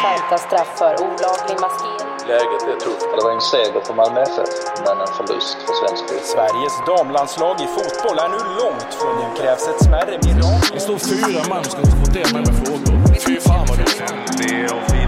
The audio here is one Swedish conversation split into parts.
Skärpta straff för olaglig maskering. Läget är tufft. Det var en seger för Malmö FF, men en förlust för svensk fotboll. Sveriges damlandslag i fotboll är nu långt från nu krävs ett smärre mirakel. Det står fyra man och ska diskutera med mig frågor. Fy fan vad dåligt.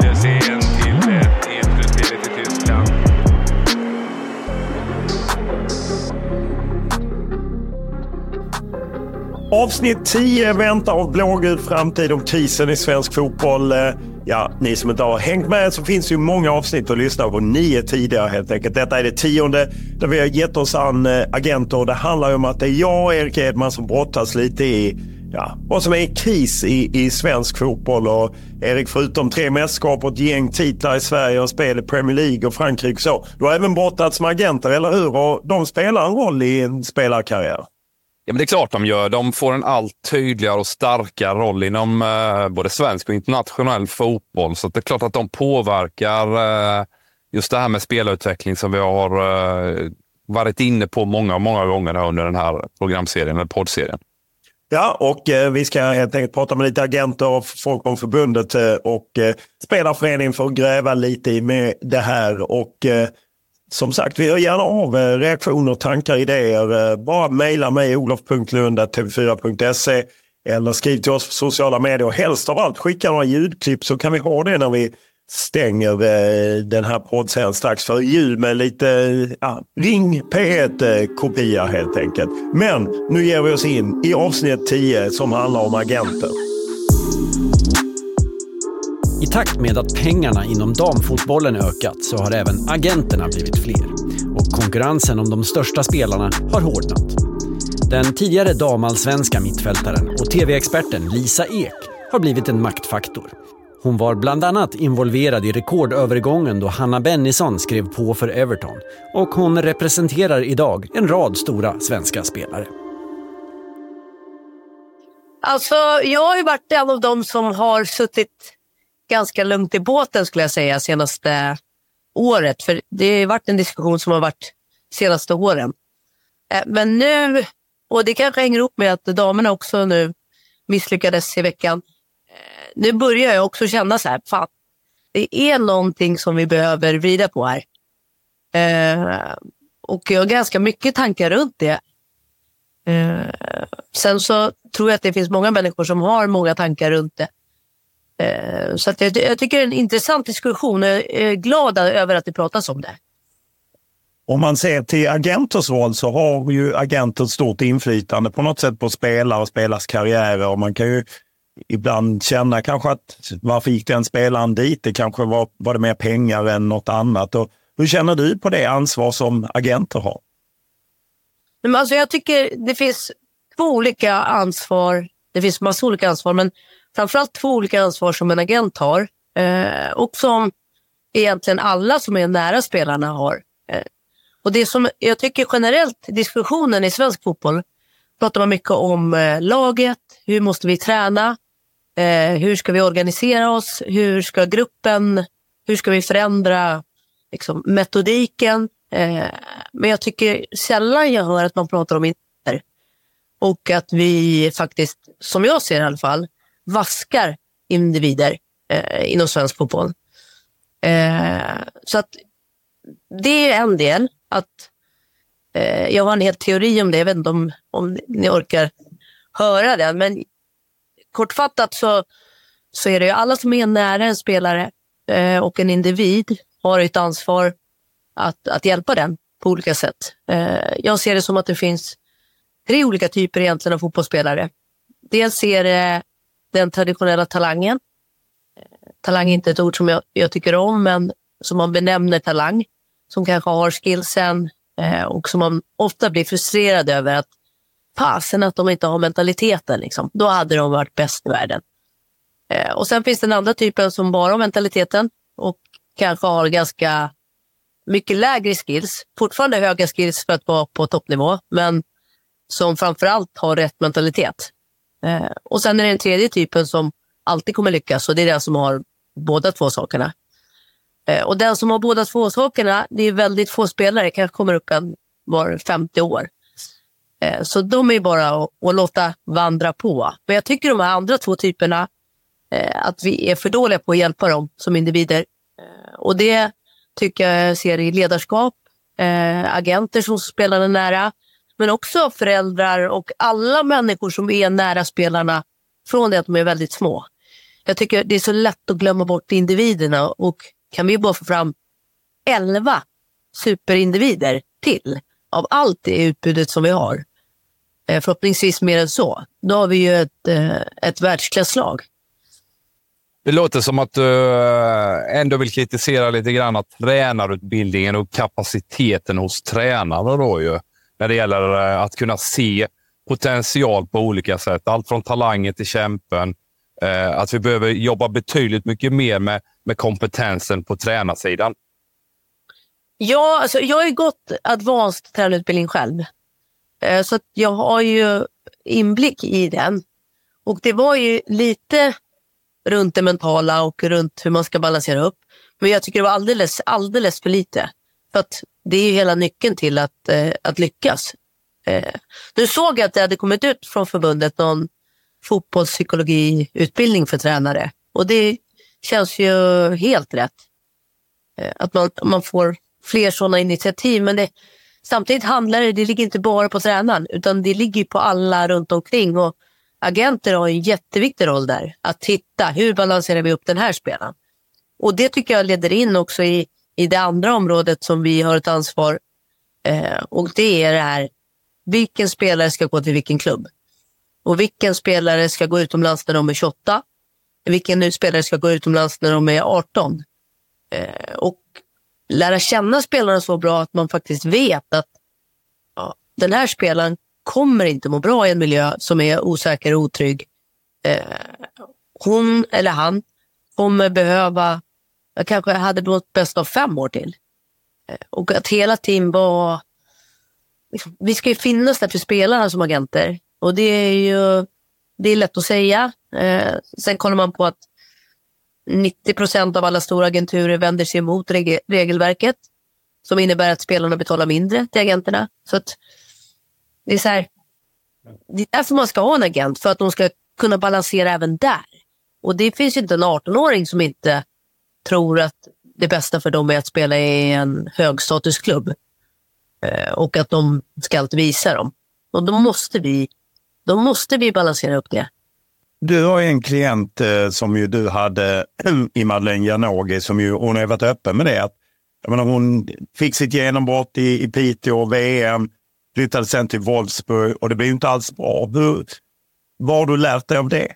Avsnitt 10 väntar av blågul framtid om krisen i svensk fotboll. Eh, ja, ni som inte har hängt med så finns det ju många avsnitt att lyssna på. Nio tidigare helt enkelt. Detta är det tionde där vi har gett oss an eh, agenter agenter. Det handlar ju om att det är jag och Erik Edman som brottas lite i ja, vad som är kris i, i svensk fotboll. Och Erik, förutom tre mästerskap och ett gäng titlar i Sverige och spel i Premier League och Frankrike så. Du har även brottats med agenter, eller hur? Och de spelar en roll i en spelarkarriär. Ja, men det är klart de gör. De får en allt tydligare och starkare roll inom eh, både svensk och internationell fotboll. Så det är klart att de påverkar eh, just det här med spelarutveckling som vi har eh, varit inne på många, många gånger under den här programserien, eller poddserien. Ja, och eh, vi ska helt enkelt prata med lite agenter och folk om förbundet eh, och eh, spelarföreningen för att gräva lite i med det här. Och eh, som sagt, vi hör gärna av reaktioner, tankar, idéer. Eh, bara mejla mig olof.lund.tv4.se eller skriv till oss på sociala medier. Och helst av allt skicka några ljudklipp så kan vi ha det när vi stänger eh, den här poddserien strax före jul med lite ja, Ring P1-kopia eh, helt enkelt. Men nu ger vi oss in i avsnitt 10 som handlar om agenter. I takt med att pengarna inom damfotbollen ökat så har även agenterna blivit fler. Och konkurrensen om de största spelarna har hårdnat. Den tidigare damallsvenska mittfältaren och tv-experten Lisa Ek har blivit en maktfaktor. Hon var bland annat involverad i rekordövergången då Hanna Bennison skrev på för Everton och hon representerar idag en rad stora svenska spelare. Alltså, jag har ju varit en av dem som har suttit ganska lugnt i båten skulle jag säga senaste året. För det har varit en diskussion som har varit senaste åren. Eh, men nu, och det kanske hänger ihop med att damerna också nu misslyckades i veckan. Eh, nu börjar jag också känna så här, fan, det är någonting som vi behöver vrida på här. Eh, och jag har ganska mycket tankar runt det. Sen så tror jag att det finns många människor som har många tankar runt det. Eh, så jag, jag tycker det är en intressant diskussion och jag är glad över att det pratas om det. Om man ser till agenters roll så har ju agenter ett stort inflytande på något sätt på spelare och spelares karriärer. Och man kan ju ibland känna kanske att varför gick den spelaren dit? Det kanske var, var det mer pengar än något annat. Och hur känner du på det ansvar som agenter har? Men alltså jag tycker det finns två olika ansvar. Det finns massa olika ansvar, men framförallt två olika ansvar som en agent har. Eh, och som egentligen alla som är nära spelarna har. Eh, och det som jag tycker generellt diskussionen i svensk fotboll pratar man mycket om eh, laget, hur måste vi träna, eh, hur ska vi organisera oss, hur ska gruppen, hur ska vi förändra liksom, metodiken. Eh, men jag tycker sällan jag hör att man pratar om individer. Och att vi faktiskt, som jag ser i alla fall, vaskar individer eh, inom svensk fotboll. Eh, så att det är en del. att eh, Jag har en hel teori om det. Jag vet inte om, om ni orkar höra den. Men kortfattat så, så är det ju alla som är nära en spelare eh, och en individ har ett ansvar att, att hjälpa den på olika sätt. Eh, jag ser det som att det finns tre olika typer egentligen av fotbollsspelare. Dels är det den traditionella talangen. Eh, talang är inte ett ord som jag, jag tycker om, men som man benämner talang. Som kanske har skillsen eh, och som man ofta blir frustrerad över att fasen att de inte har mentaliteten. Liksom. Då hade de varit bäst i världen. Eh, och sen finns den andra typen som bara har mentaliteten och kanske har ganska mycket lägre skills. Fortfarande höga skills för att vara på toppnivå, men som framförallt har rätt mentalitet. Eh, och sen är det den tredje typen som alltid kommer lyckas och det är den som har båda två sakerna. Eh, och den som har båda två sakerna, det är väldigt få spelare, kanske kommer upp en var 50 år. Eh, så de är bara att, att låta vandra på. Men jag tycker de här andra två typerna, eh, att vi är för dåliga på att hjälpa dem som individer. Eh, och det tycker jag ser i ledarskap, eh, agenter som spelar nära, men också föräldrar och alla människor som är nära spelarna från det att de är väldigt små. Jag tycker det är så lätt att glömma bort individerna och kan vi bara få fram elva superindivider till av allt det utbudet som vi har, eh, förhoppningsvis mer än så, då har vi ju ett, eh, ett världsklasslag. Det låter som att du eh, ändå vill kritisera lite grann att tränarutbildningen och kapaciteten hos tränarna då ju när det gäller eh, att kunna se potential på olika sätt. Allt från talanger till kämpen. Eh, att vi behöver jobba betydligt mycket mer med, med kompetensen på tränarsidan. Ja, alltså jag har ju gått advanced tränarutbildning själv. Eh, så jag har ju inblick i den. Och det var ju lite runt det mentala och runt hur man ska balansera upp. Men jag tycker det var alldeles, alldeles för lite. För att det är ju hela nyckeln till att, eh, att lyckas. Eh, nu såg jag att det hade kommit ut från förbundet någon fotbollspsykologiutbildning för tränare. Och det känns ju helt rätt. Eh, att man, man får fler sådana initiativ. Men det, samtidigt handlar det, det ligger inte bara på tränaren utan det ligger på alla runt omkring. Och agenter har en jätteviktig roll där. Att titta hur balanserar vi upp den här spelaren. Och det tycker jag leder in också i i det andra området som vi har ett ansvar eh, och det är det här, vilken spelare ska gå till vilken klubb? Och vilken spelare ska gå utomlands när de är 28? Vilken spelare ska gå utomlands när de är 18? Eh, och lära känna spelarna så bra att man faktiskt vet att ja, den här spelaren kommer inte må bra i en miljö som är osäker och otrygg. Eh, hon eller han kommer behöva jag kanske hade mått bäst av fem år till. Eh, och att hela team var... Liksom, vi ska ju finnas där för spelarna som agenter. Och det är ju det är lätt att säga. Eh, sen kollar man på att 90 procent av alla stora agenturer vänder sig emot reg regelverket. Som innebär att spelarna betalar mindre till agenterna. Så att det är så här, det är därför man ska ha en agent, för att de ska kunna balansera även där. Och det finns ju inte en 18-åring som inte tror att det bästa för dem är att spela i en högstatusklubb. Eh, och att de ska alltid visa dem. Och då måste vi, då måste vi balansera upp det. Du har en klient eh, som ju du hade i Madeleine Janogy som ju, hon har varit öppen med det. Att, jag menar, hon fick sitt genombrott i, i Piteå, VM, flyttade sen till Wolfsburg och det blev inte alls bra. Hur, vad har du lärt dig av det?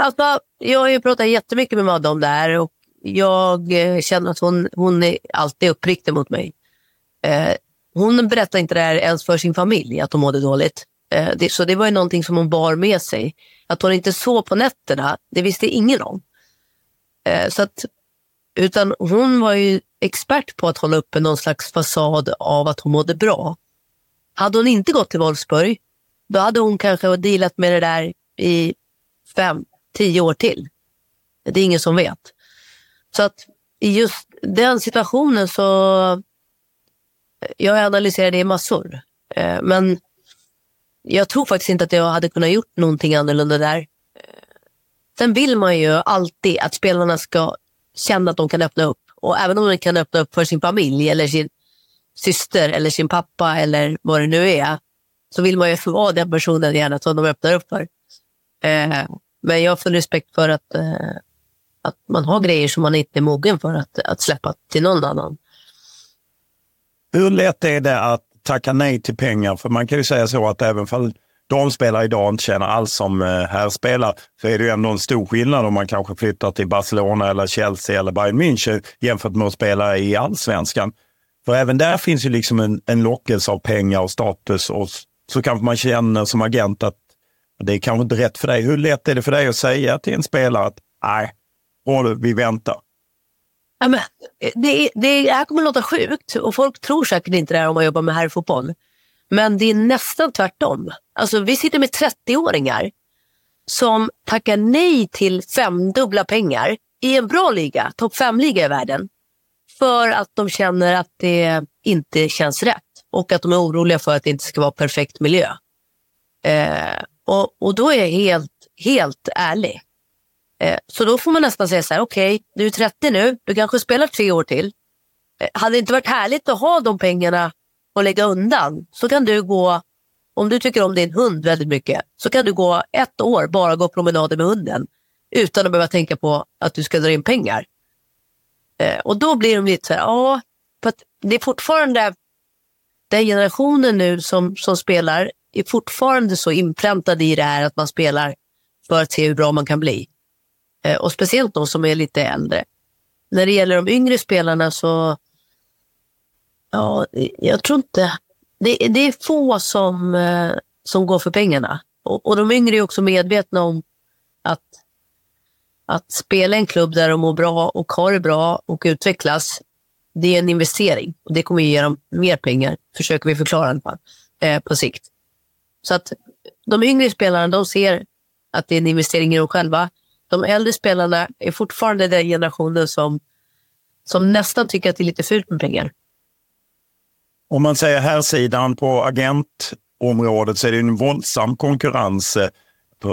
Alltså, jag har ju pratat jättemycket med Madde om det här och jag eh, känner att hon, hon är alltid uppriktig mot mig. Eh, hon berättade inte det här ens för sin familj, att hon mådde dåligt. Eh, det, så det var ju någonting som hon bar med sig. Att hon inte sov på nätterna, det visste ingen om. Eh, så att, utan hon var ju expert på att hålla uppe någon slags fasad av att hon mådde bra. hade hon inte gått till Wolfsburg, då hade hon kanske dealat med det där i fem, tio år till. Det är ingen som vet. Så att i just den situationen så... Jag analyserade det i massor. Eh, men jag tror faktiskt inte att jag hade kunnat gjort någonting annorlunda där. Eh, sen vill man ju alltid att spelarna ska känna att de kan öppna upp. Och även om de kan öppna upp för sin familj eller sin syster eller sin pappa eller vad det nu är, så vill man ju vara den personen gärna som de öppnar upp för. Eh, men jag har full respekt för att, eh, att man har grejer som man inte är mogen för att, att släppa till någon annan. Hur lätt är det att tacka nej till pengar? För man kan ju säga så att även om damspelare idag inte tjänar alls som eh, herrspelare så är det ju ändå en stor skillnad om man kanske flyttar till Barcelona eller Chelsea eller Bayern München jämfört med att spela i allsvenskan. För även där finns ju liksom en, en lockelse av pengar och status och så kanske man känner som agent att det är kanske inte rätt för dig. Hur lätt är det för dig att säga till en spelare att nej, vi väntar? Ja, men, eh, det, det här kommer att låta sjukt och folk tror säkert inte det här om man jobbar med herrfotboll. Men det är nästan tvärtom. Alltså, vi sitter med 30-åringar som tackar nej till femdubbla pengar i en bra liga, topp fem-liga i världen, för att de känner att det inte känns rätt och att de är oroliga för att det inte ska vara perfekt miljö. Eh, och, och då är jag helt, helt ärlig. Eh, så då får man nästan säga så här, okej, okay, du är 30 nu, du kanske spelar tre år till. Eh, hade det inte varit härligt att ha de pengarna och lägga undan så kan du gå, om du tycker om din hund väldigt mycket, så kan du gå ett år bara gå promenader med hunden utan att behöva tänka på att du ska dra in pengar. Eh, och då blir de lite så här, ja, för det är fortfarande den generationen nu som, som spelar är fortfarande så inpräntade i det här att man spelar för att se hur bra man kan bli. Eh, och speciellt de som är lite äldre. När det gäller de yngre spelarna så, ja, jag tror inte, det, det är få som, eh, som går för pengarna. Och, och de yngre är också medvetna om att, att spela en klubb där de mår bra och har det bra och utvecklas, det är en investering. Och det kommer ge dem mer pengar, försöker vi förklara på, eh, på sikt. Så att de yngre spelarna de ser att det är en investering i dem själva. De äldre spelarna är fortfarande den generationen som, som nästan tycker att det är lite fult med pengar. Om man säger här sidan på agentområdet så är det en våldsam konkurrens. Eh,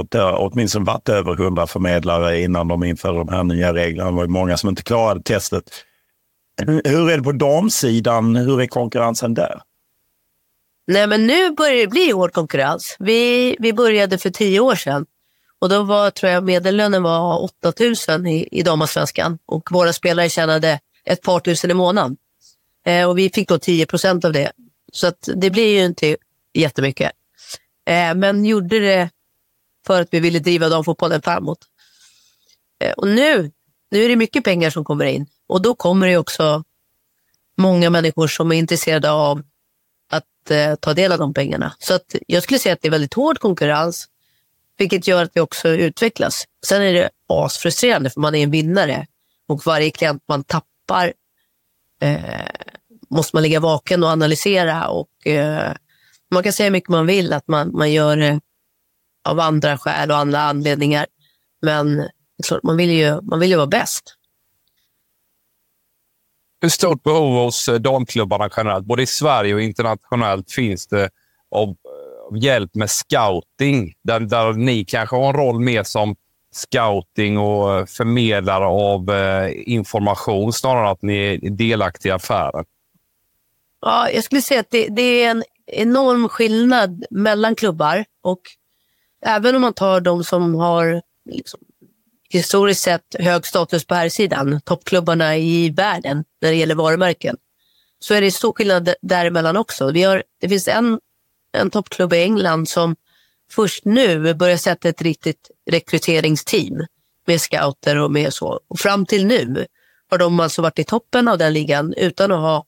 det har eh, åtminstone varit över 100 förmedlare innan de införde de här nya reglerna. Det var många som inte klarade testet. Hur är det på damsidan? Hur är konkurrensen där? Nej, men nu börjar det bli hård konkurrens. Vi, vi började för tio år sedan och då var, tror jag medellönen var 8 000 i, i damallsvenskan och våra spelare tjänade ett par tusen i månaden. Eh, och vi fick då 10 procent av det. Så att det blir ju inte jättemycket. Eh, men gjorde det för att vi ville driva damfotbollen framåt. Eh, och nu, nu är det mycket pengar som kommer in och då kommer det också många människor som är intresserade av eh, ta del av de pengarna. Så att jag skulle säga att det är väldigt hård konkurrens, vilket gör att vi också utvecklas. Sen är det asfrustrerande för man är en vinnare och varje klient man tappar eh, måste man ligga vaken och analysera. Och, eh, man kan säga hur mycket man vill att man, man gör det av andra skäl och andra anledningar. Men man vill ju, man vill ju vara bäst. Hur stort behov hos eh, damklubbarna generellt, både i Sverige och internationellt, finns det av, eh, av hjälp med scouting? Där, där ni kanske har en roll mer som scouting och eh, förmedlare av eh, information snarare än att ni är delaktiga i affären? Ja, jag skulle säga att det, det, är en enorm skillnad mellan klubbar. Och även om man tar de som har liksom historiskt sett hög status på här sidan, toppklubbarna i världen när det gäller varumärken, så är det stor skillnad däremellan också. Vi har, det finns en, en toppklubb i England som först nu börjar sätta ett riktigt rekryteringsteam med scouter och med så. Och fram till nu har de alltså varit i toppen av den ligan utan att ha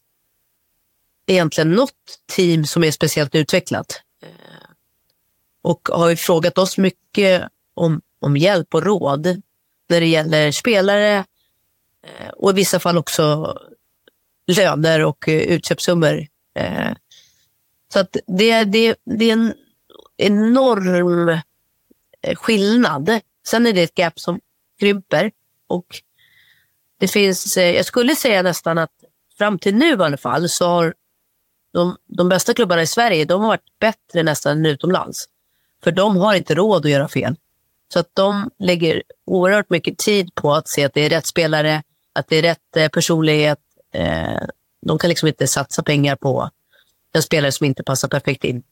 egentligen något team som är speciellt utvecklat. Och har frågat oss mycket om, om hjälp och råd när det gäller spelare eh, och i vissa fall också löner och eh, utköpssummor. Eh, så att det, det, det är en enorm skillnad. Sen är det ett gap som krymper och det finns, jag skulle säga nästan att fram till nu i alla fall så har de, de bästa klubbarna i Sverige de har varit bättre nästan än utomlands. För de har inte råd att göra fel. Så att de lägger oerhört mycket tid på att se att det är rätt spelare, att det är rätt eh, personlighet. Eh, de kan liksom inte satsa pengar på en spelare som inte passar perfekt in.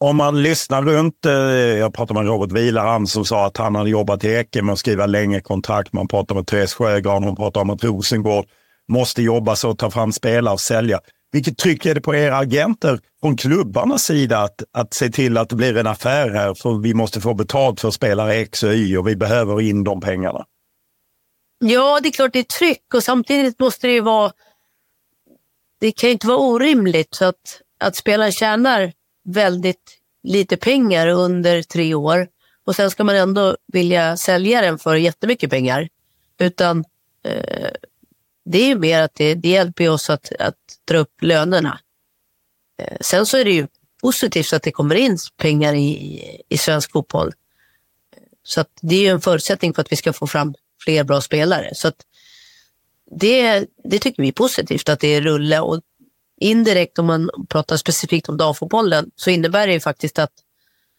Om man lyssnar runt, eh, jag pratade med Robert Vilar, som sa att han hade jobbat i Eke med att skriva längre kontrakt. Man pratar med Therese Sjögran, hon pratar om att Rosengård måste jobba så att ta fram spelare och sälja. Vilket tryck är det på era agenter från klubbarnas sida att, att se till att det blir en affär här? För vi måste få betalt för spelare X och Y och vi behöver in de pengarna. Ja, det är klart det är tryck och samtidigt måste det ju vara... Det kan ju inte vara orimligt så att, att spelaren tjänar väldigt lite pengar under tre år och sen ska man ändå vilja sälja den för jättemycket pengar. Utan eh, det är mer att det, det hjälper oss att, att dra upp lönerna. Eh, sen så är det ju positivt att det kommer in pengar i, i svensk fotboll. Så att det är ju en förutsättning för att vi ska få fram fler bra spelare. Så att det, det tycker vi är positivt att det är rulle och indirekt om man pratar specifikt om damfotbollen så innebär det ju faktiskt att,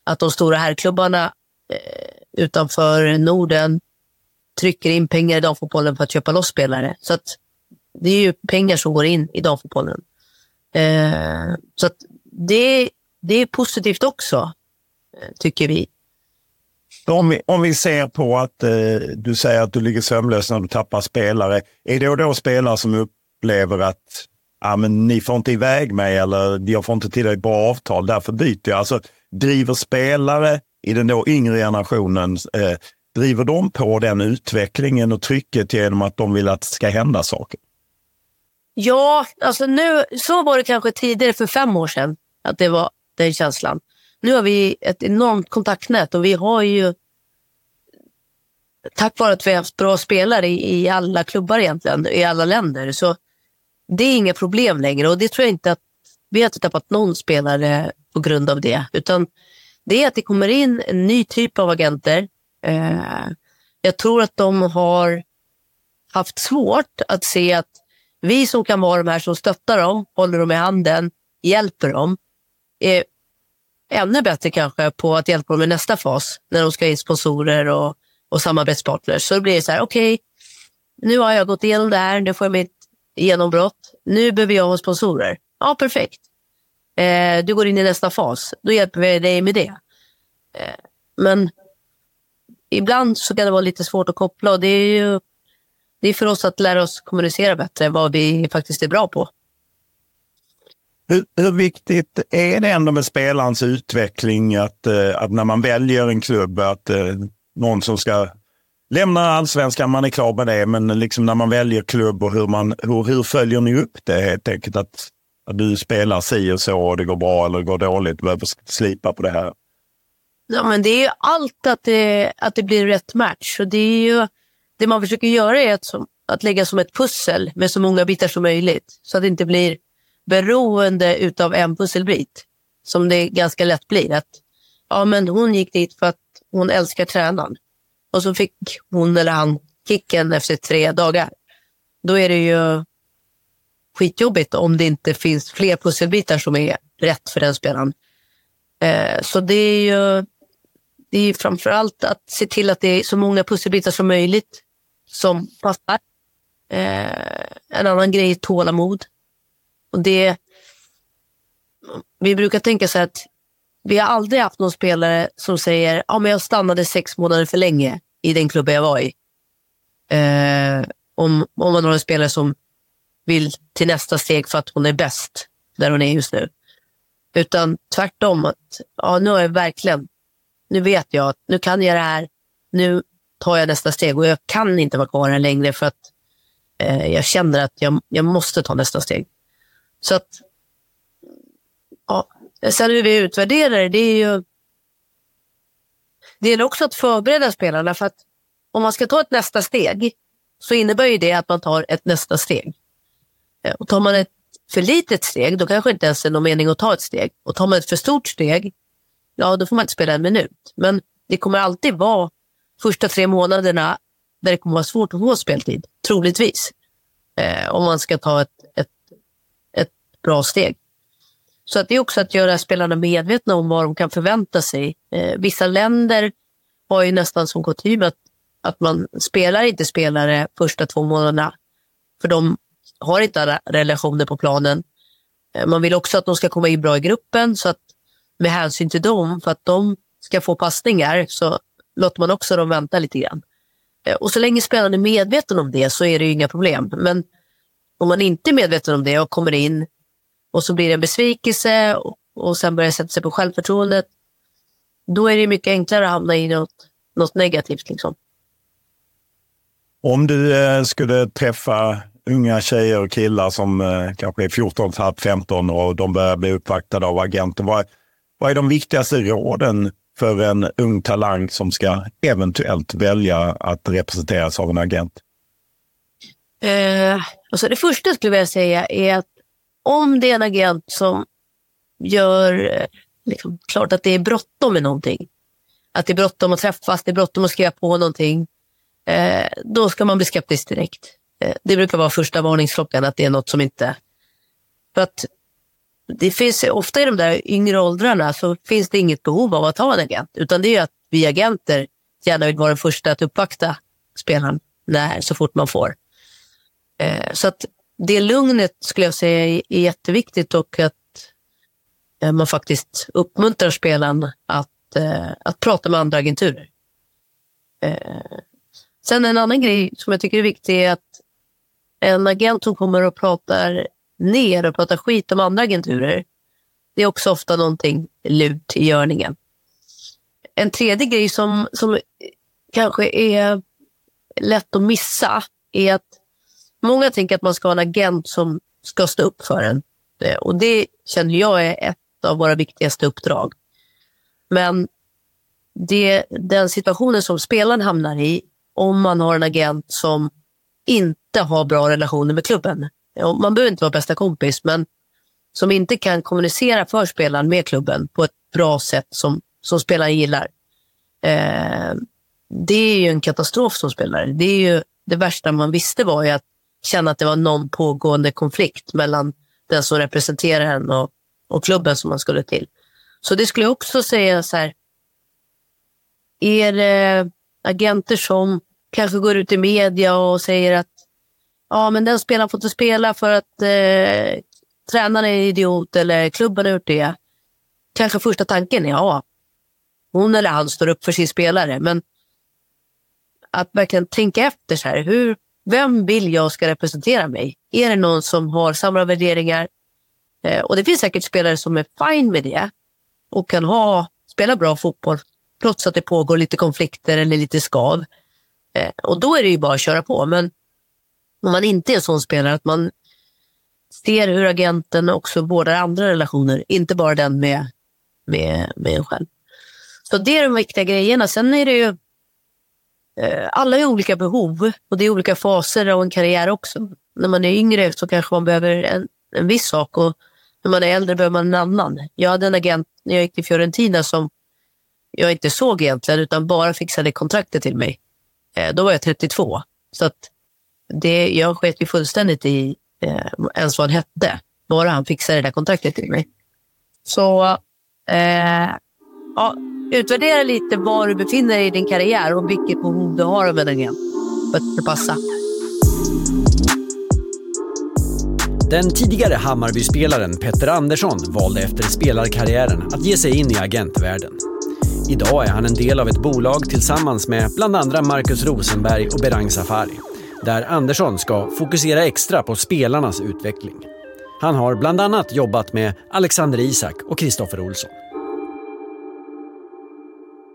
att de stora herrklubbarna eh, utanför Norden trycker in pengar i damfotbollen för att köpa loss spelare. Så att det är ju pengar som går in i damfotbollen. Eh, så att det, det är positivt också, eh, tycker vi. Om vi, om vi ser på att eh, du säger att du ligger sömnlös när du tappar spelare. Är det då spelare som upplever att ah, men ni får inte iväg mig eller jag får inte tillräckligt bra avtal, därför byter jag. Alltså, driver spelare i den då yngre generationen, eh, driver de på den utvecklingen och trycket genom att de vill att det ska hända saker? Ja, alltså nu, så var det kanske tidigare för fem år sedan, att det var den känslan. Nu har vi ett enormt kontaktnät och vi har ju tack vare att vi har haft bra spelare i, i alla klubbar egentligen, i alla länder, så det är inga problem längre och det tror jag inte att vi har inte tappat någon spelare på grund av det, utan det är att det kommer in en ny typ av agenter. Eh, jag tror att de har haft svårt att se att vi som kan vara de här som stöttar dem, håller dem i handen, hjälper dem, är ännu bättre kanske på att hjälpa dem i nästa fas när de ska in sponsorer och, och samarbetspartners. Så det blir så här, okej, okay, nu har jag gått igenom det här, nu får jag mitt genombrott. Nu behöver jag ha sponsorer. Ja, perfekt. Eh, du går in i nästa fas. Då hjälper vi dig med det. Eh, men ibland så kan det vara lite svårt att koppla och det är ju det är för oss att lära oss kommunicera bättre vad vi faktiskt är bra på. Hur, hur, viktigt är det ändå med spelarens utveckling att, eh, att när man väljer en klubb, att eh, någon som ska lämna allsvenskan, man är klar med det, men liksom när man väljer klubb och hur, man, hur, hur följer ni upp det helt enkelt? Att, att du spelar si och så och det går bra eller det går dåligt, du behöver slipa på det här. Ja, men det är ju allt att det, att det blir rätt match. Och det, är ju, det man försöker göra är att, som, att lägga som ett pussel med så många bitar som möjligt. Så att det inte blir beroende utav en pusselbit. Som det ganska lätt blir. Att, ja, men hon gick dit för att hon älskar tränaren. Och så fick hon eller han kicken efter tre dagar. Då är det ju skitjobbigt om det inte finns fler pusselbitar som är rätt för den spelaren. Eh, så det är ju det är framför allt att se till att det är så många pusselbitar som möjligt som passar. Eh, en annan grej är tålamod. Och det, vi brukar tänka så att vi har aldrig haft någon spelare som säger att men jag stannade sex månader för länge i den klubben jag var i. Eh, om, om man har en spelare som vill till nästa steg för att hon är bäst där hon är just nu. Utan tvärtom, att ja, nu har jag verkligen, nu vet jag att nu kan jag det här, nu tar jag nästa steg och jag kan inte vara kvar här längre för att eh, jag känner att jag, jag måste ta nästa steg. Så att, ja, sen hur vi utvärderar det, det är ju det gäller också att förbereda spelarna för att om man ska ta ett nästa steg så innebär ju det att man tar ett nästa steg. Eh, och tar man ett för litet steg, då kanske inte ens är någon mening att ta ett steg. Och tar man ett för stort steg, ja då får man inte spela en minut. Men det kommer alltid vara första tre månaderna där det kommer vara svårt att få speltid, troligtvis. Eh, om man ska ta ett, ett, ett bra steg. Så att det är också att göra spelarna medvetna om vad de kan förvänta sig. Eh, vissa länder har ju nästan som kutym att, att man spelar inte spelare första två månaderna. För de har inte alla relationer på planen. Eh, man vill också att de ska komma in bra i gruppen så att med hänsyn till dem, för att de ska få passningar, så låter man också dem vänta lite grann. Eh, och så länge spelaren är medveten om det så är det ju inga problem. Men om man inte är medveten om det och kommer in och så blir det en besvikelse och, och sen börjar sätta sig på självförtroendet, då är det mycket enklare att hamna i något, något negativt. Liksom. Om du eh, skulle träffa unga tjejer och killar som eh, kanske är 14, 15 och de börjar bli uppvaktade av agenter, vad, vad är de viktigaste råden för en ung talang som ska eventuellt välja att representeras av en agent? Eh, alltså det första jag skulle vilja säga är att om det är en agent som gör eh, liksom, klart att det är bråttom med någonting, att det är bråttom att träffas, det är bråttom att skriva på någonting, eh, då ska man bli skeptisk direkt. Eh, det brukar vara första varningsklockan att det är något som inte... För att det finns ofta i de där yngre åldrarna så finns det inget behov av att ha en agent, utan det är att vi agenter gärna vill vara den första att uppvakta spelaren när, så fort man får. Eh, så att det lugnet skulle jag säga är jätteviktigt och att eh, man faktiskt uppmuntrar spelaren att, eh, att prata med andra agenturer. Eh, sen en annan grej som jag tycker är viktig är att en agent som kommer och pratar ner och pratar skit om andra agenturer, det är också ofta någonting lut i görningen. En tredje grej som, som kanske är lätt att missa är att många tänker att man ska ha en agent som ska stå upp för en. Eh, och det känner jag är ett av våra viktigaste uppdrag. Men det, den situationen som spelaren hamnar i, om man har en agent som inte har bra relationer med klubben. Man behöver inte vara bästa kompis, men som inte kan kommunicera för spelaren med klubben på ett bra sätt som, som spelaren gillar. Eh, det är ju en katastrof som spelare. Det är ju det värsta man visste var ju att känna att det var någon pågående konflikt mellan den som representerar en och, och klubben som man skulle till. Så det skulle jag också säga så här. Är det agenter som kanske går ut i media och säger att ja, men den spelaren får inte spela för att eh, tränaren är idiot eller klubben har gjort det. Kanske första tanken är ja, hon eller han står upp för sin spelare. Men att verkligen tänka efter så här, hur, vem vill jag ska representera mig? Är det någon som har samma värderingar? Eh, och det finns säkert spelare som är fine med det och kan ha, spela bra fotboll trots att det pågår lite konflikter eller lite skav. Eh, och då är det ju bara att köra på. Men om man inte är en sån spelare, att man ser hur agenten också vårdar andra relationer, inte bara den med, med, med en själv. Så det är de viktiga grejerna. Sen är det ju, eh, alla har olika behov och det är olika faser av en karriär också. När man är yngre så kanske man behöver en, en viss sak och när man är äldre behöver man en annan. Jag hade en agent när jag gick till Fiorentina som jag inte såg egentligen utan bara fixade kontraktet till mig. Eh, då var jag 32. Så att det, jag sket ju fullständigt i eh, ens vad han hette. Bara han fixade det där kontraktet till mig. Så eh, ja, utvärdera lite var du befinner dig i din karriär och vilket behov du har av en agent för att det passar. Den tidigare Hammarby-spelaren Petter Andersson valde efter spelarkarriären att ge sig in i agentvärlden. Idag är han en del av ett bolag tillsammans med bland andra Marcus Rosenberg och Berang Safari där Andersson ska fokusera extra på spelarnas utveckling. Han har bland annat jobbat med Alexander Isak och Kristoffer Olsson.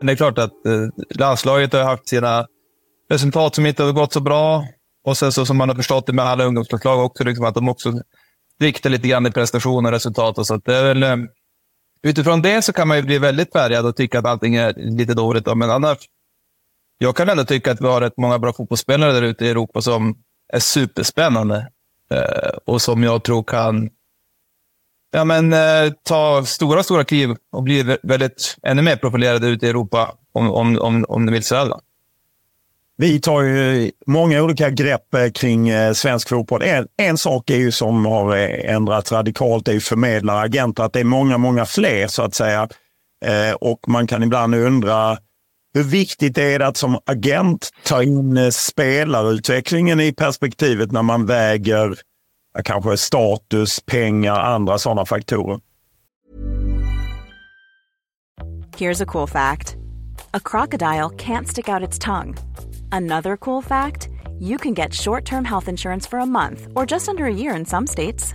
Det är klart att eh, landslaget har haft sina resultat som inte har gått så bra. Och sen så som man har förstått det med alla ungdomslag också, liksom att de också viktar lite grann i prestation och resultat. Och så. Det är väl, eh, utifrån det så kan man ju bli väldigt färgad och tycka att allting är lite dåligt. Men annars jag kan ändå tycka att vi har rätt många bra fotbollsspelare där ute i Europa som är superspännande eh, och som jag tror kan ja, men, eh, ta stora, stora kliv och bli väldigt, ännu mer profilerade ute i Europa om, om, om, om ni vill så. Vi tar ju många olika grepp eh, kring eh, svensk fotboll. En, en sak är ju som har eh, ändrats radikalt, det är ju förmedlare, agenter, att det är många, många fler så att säga. Eh, och man kan ibland undra hur viktigt är det att som agent ta in eh, spelarutvecklingen i perspektivet när man väger kanske status, pengar, andra sådana faktorer? Here's a cool fact. A crocodile can't stick out its tongue. Another cool fact, you can get short-term health insurance for a month or just under a year in some states.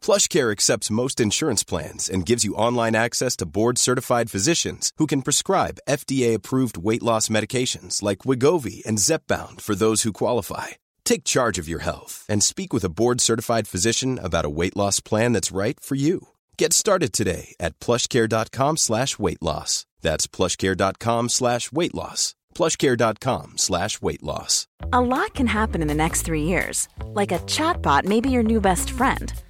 PlushCare accepts most insurance plans and gives you online access to board-certified physicians who can prescribe FDA-approved weight loss medications like Wigovi and Zepbound for those who qualify. Take charge of your health and speak with a board-certified physician about a weight loss plan that's right for you. Get started today at plushcare.com slash weight loss. That's plushcare.com slash weight loss. plushcare.com slash weight loss. A lot can happen in the next three years. Like a chatbot may be your new best friend –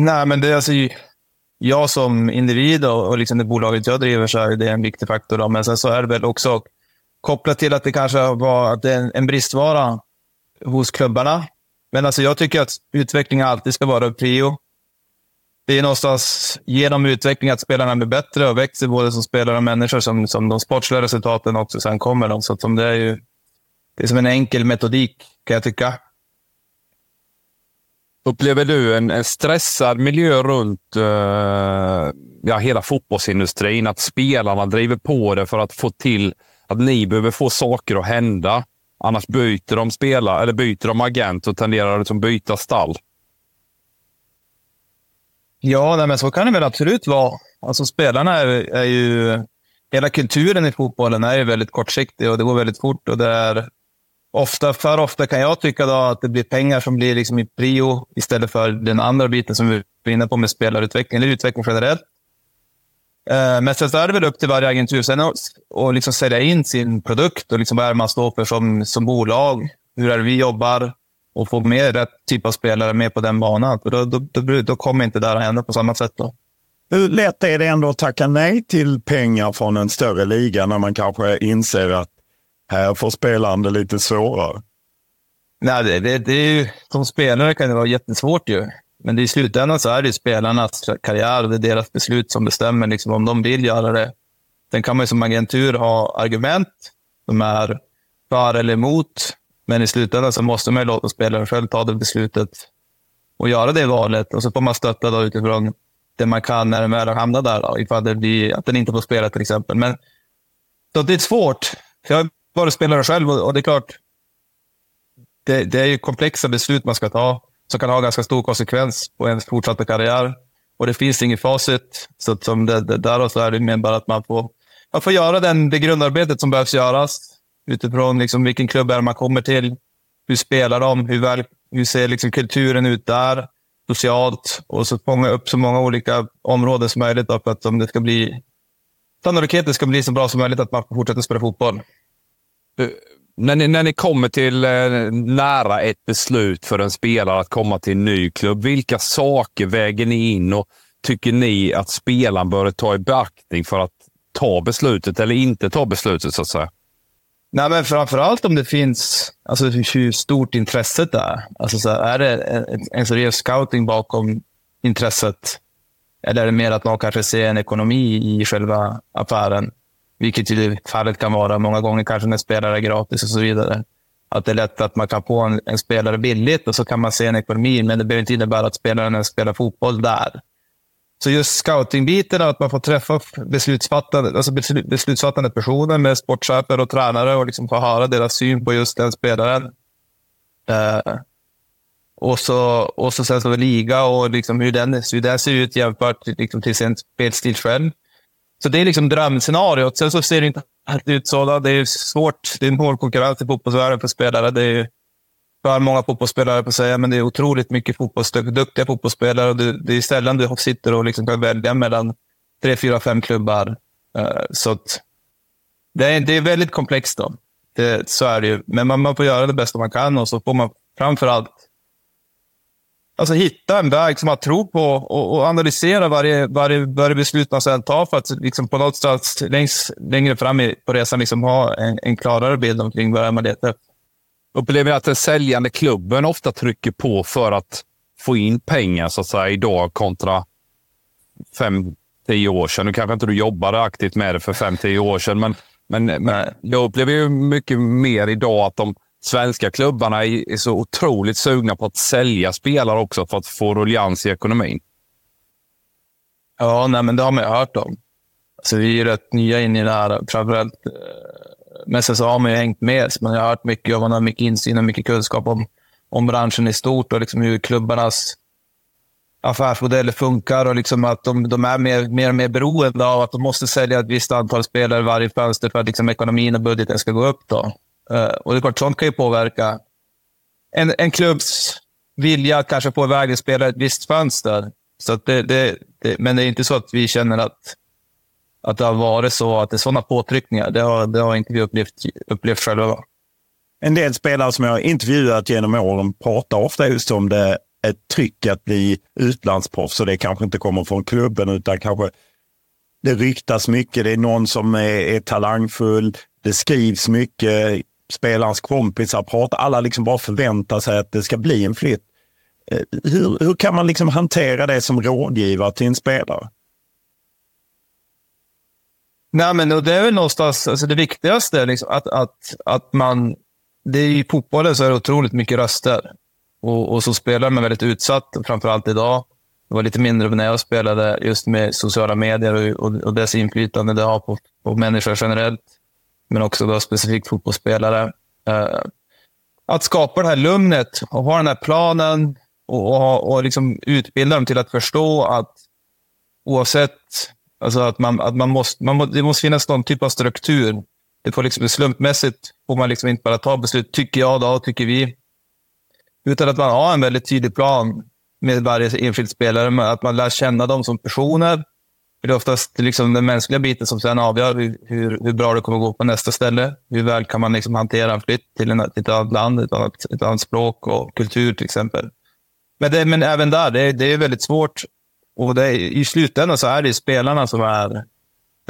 Nej, men det är alltså, jag som individ och, och liksom det bolaget jag driver så är det en viktig faktor. Då. Men sen så är det väl också kopplat till att det kanske var att det är en, en bristvara hos klubbarna. Men alltså jag tycker att utveckling alltid ska vara prio. Det är någonstans genom utveckling att spelarna blir bättre och växer både som spelare och människor som, som de sportsliga resultaten också sen kommer. De. Så att det, är ju, det är som en enkel metodik kan jag tycka. Upplever du en, en stressad miljö runt uh, ja, hela fotbollsindustrin? Att spelarna driver på det för att få till att ni behöver få saker att hända. Annars byter de spelare, eller byter de agent och tenderar att liksom byta stall. Ja, nej, men så kan det väl absolut vara. Alltså spelarna är, är ju... Hela kulturen i fotbollen är ju väldigt kortsiktig och det går väldigt fort. och det är ofta, för ofta kan jag tycka då att det blir pengar som blir liksom i prio istället för den andra biten som vi är inne på med spelarutveckling, eller utveckling generellt. Eh, men sen så är det väl upp till varje agentur sen att och liksom sälja in sin produkt och liksom vad är man står för som, som bolag. Hur är det vi jobbar och få med rätt typ av spelare med på den banan. Då, då, då, då kommer inte det här att hända på samma sätt. Då. Hur lätt är det ändå att tacka nej till pengar från en större liga när man kanske inser att här får spelaren det lite svårare. Nej, det, det, det är ju, som spelare kan det vara jättesvårt ju. Men i slutändan så är det spelarnas karriär och det är deras beslut som bestämmer liksom, om de vill göra det. Sen kan man som agentur ha argument som är för eller emot. Men i slutändan så måste man låta spelaren själv ta det beslutet och göra det valet. Och så får man stötta då utifrån det man kan när den väl hamnar där. Då, ifall det blir att den inte får spela till exempel. Men så det är svårt. För jag vara spelare själv och, det är klart, det, det, är ju komplexa beslut man ska ta som kan ha ganska stor konsekvens på ens fortsatta karriär. Och det finns inget facit. Så som det, det, där så är det mer bara att man får, man får göra den, det grundarbetet som behövs göras utifrån liksom vilken klubb är man kommer till. Hur spelar de? Hur, väl, hur ser liksom kulturen ut där? Socialt. Och så fånga upp så många olika områden som möjligt för att om det ska bli sannolikheten ska bli så bra som möjligt att man får fortsätta spela fotboll. Eh, när ni, när ni kommer till eh, nära ett beslut för en spelare att komma till en ny klubb, vilka saker väger ni in och tycker ni att spelaren bör ta i beaktning för att ta beslutet eller inte ta beslutet, så att säga? Nej, men framförallt om det finns, alltså hur stort intresset är. Alltså så här, är det en, en seriös scouting bakom intresset? Eller är det mer att man kanske ser en ekonomi i själva affären? Vilket ju fallet kan vara många gånger, kanske när spelare är gratis och så vidare. Att det är lätt att man kan få en, en spelare billigt och så kan man se en ekonomi, men det behöver inte innebära att spelaren spelar fotboll där. Så just scoutingbiten, att man får träffa beslutsfattande, alltså beslutsfattande personer med sportchefer och tränare och liksom få höra deras syn på just den spelaren. Uh, och så, och så sen så liga och liksom hur, den, hur den ser ut jämfört liksom till sin spelstil själv. Så det är liksom drömscenariot. Sen så ser det inte alltid ut så. Det är svårt. Det är en hård konkurrens i fotbollsvärlden för spelare. Det är för många fotbollsspelare på att säga, men det är otroligt mycket fotbollsduktiga fotbollsspelare. Och det, det är sällan du sitter och liksom kan välja mellan tre, fyra, fem klubbar. Uh, så att, det, är, det är väldigt komplext. Då. Det, så är det ju. Men man, man får göra det bästa man kan och så får man framför allt alltså, hitta en väg som man tror på och, och analysera varje, varje, varje beslut man sedan tar för att liksom, på något sätt längs, längre fram i, på resan liksom, ha en, en klarare bild omkring vad man letar efter. Upplever att den säljande klubben ofta trycker på för att få in pengar så att säga idag kontra fem, tio år sedan? Nu kanske inte du jobbade aktivt med det för fem, tio år sedan, men, men, men jag upplever ju mycket mer idag att de svenska klubbarna är, så otroligt sugna på att sälja spelare också för att få ruljans i ekonomin. Ja, nej, men det har man ju hört om. Alltså, vi är rätt nya in i det här. Framförallt eh, med SSA har man ju hängt med. Så man har hört mycket och man har mycket insyn och mycket kunskap om, om branschen i stort och liksom hur klubbarnas affärsmodeller funkar och liksom att de, de är mer, mer och mer beroende av att de måste sälja ett visst antal spelare varje fönster för att liksom ekonomin och budgeten ska gå upp. Då. Uh, och det är klart, sånt kan ju påverka en, en klubbs vilja att kanske få iväg en spelare ett visst fönster. Så det, det, det, men det är inte så att vi känner att, att det har varit så, att det är sådana påtryckningar. Det har, det har inte vi upplevt, upplevt själva. En del spelare som jag har intervjuat genom åren pratar ofta just om det ett tryck att bli utlandsproffs och det kanske inte kommer från klubben utan kanske det ryktas mycket. Det är någon som är, är talangfull. Det skrivs mycket spelarens kompisar pratar, alla liksom bara förväntar sig att det ska bli en flytt. Eh, hur, hur kan man liksom hantera det som rådgivare till en spelare? Nej, men det är väl någonstans, alltså det viktigaste, liksom, att, att, att man, det är i fotbollen så är det otroligt mycket röster. Och, och så spelar man väldigt utsatt, framförallt idag. Det var lite mindre när jag spelade just med sociala medier och, och, och dess inflytande det har på, på människor generellt men också då specifikt fotbollsspelare. Eh, att skapa det här lugnet och ha den här planen och, och, och liksom utbilda dem till att förstå att oavsett, alltså att man, att man måste, man må, det måste finnas någon typ av struktur. Det får liksom slumpmässigt får man liksom inte bara ta beslut, tycker jag då, tycker vi. Utan att man har en väldigt tydlig plan med varje enskild spelare, att man lär känna dem som personer det är oftast liksom den mänskliga biten som sedan avgör hur, hur, hur, bra det kommer gå på nästa ställe. Hur väl kan man liksom hantera en flytt till, en, till ett annat land, ett annat, ett annat språk och kultur till exempel. Men, det, men även där, det, det är väldigt svårt. Och det, I slutändan så är det spelarna som är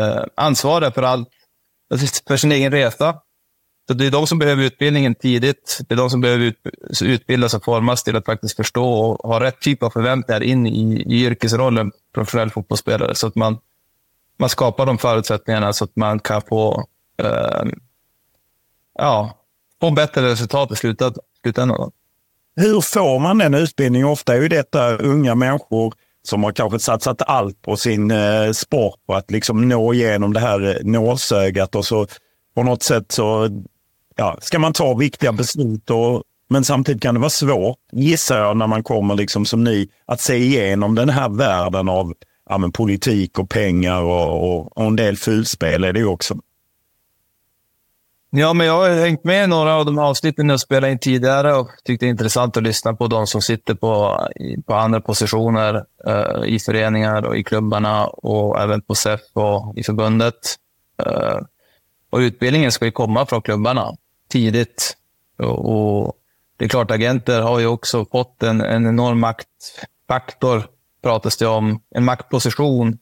eh, ansvariga för allt, för sin egen resa. Så det är de som behöver utbildningen tidigt. Det är de som behöver utbildas och formas till att faktiskt förstå och ha rätt typ av förväntningar in i, i yrkesrollen professionell fotbollsspelare. Så att man, man skapar de förutsättningarna så att man kan få, eh, ja, få bättre resultat i slutändan. Hur får man den utbildningen? Ofta är ju detta unga människor som har kanske satsat allt på sin eh, sport på att liksom nå igenom det här eh, nålsögat och så på något sätt så ja, ska man ta viktiga beslut. Och, men samtidigt kan det vara svårt, gissar jag, när man kommer liksom som ny, att se igenom den här världen av ja, men politik och pengar och, och, och en del fulspel är det ju också. Ja, men jag har hängt med i några av de avsnitten jag spelade in tidigare och tyckte det är intressant att lyssna på de som sitter på, på andra positioner eh, i föreningar och i klubbarna och även på SEF och i förbundet. Eh, och utbildningen ska ju komma från klubbarna tidigt. Och, det är klart, agenter har ju också fått en, en enorm maktfaktor, pratas det om. En maktposition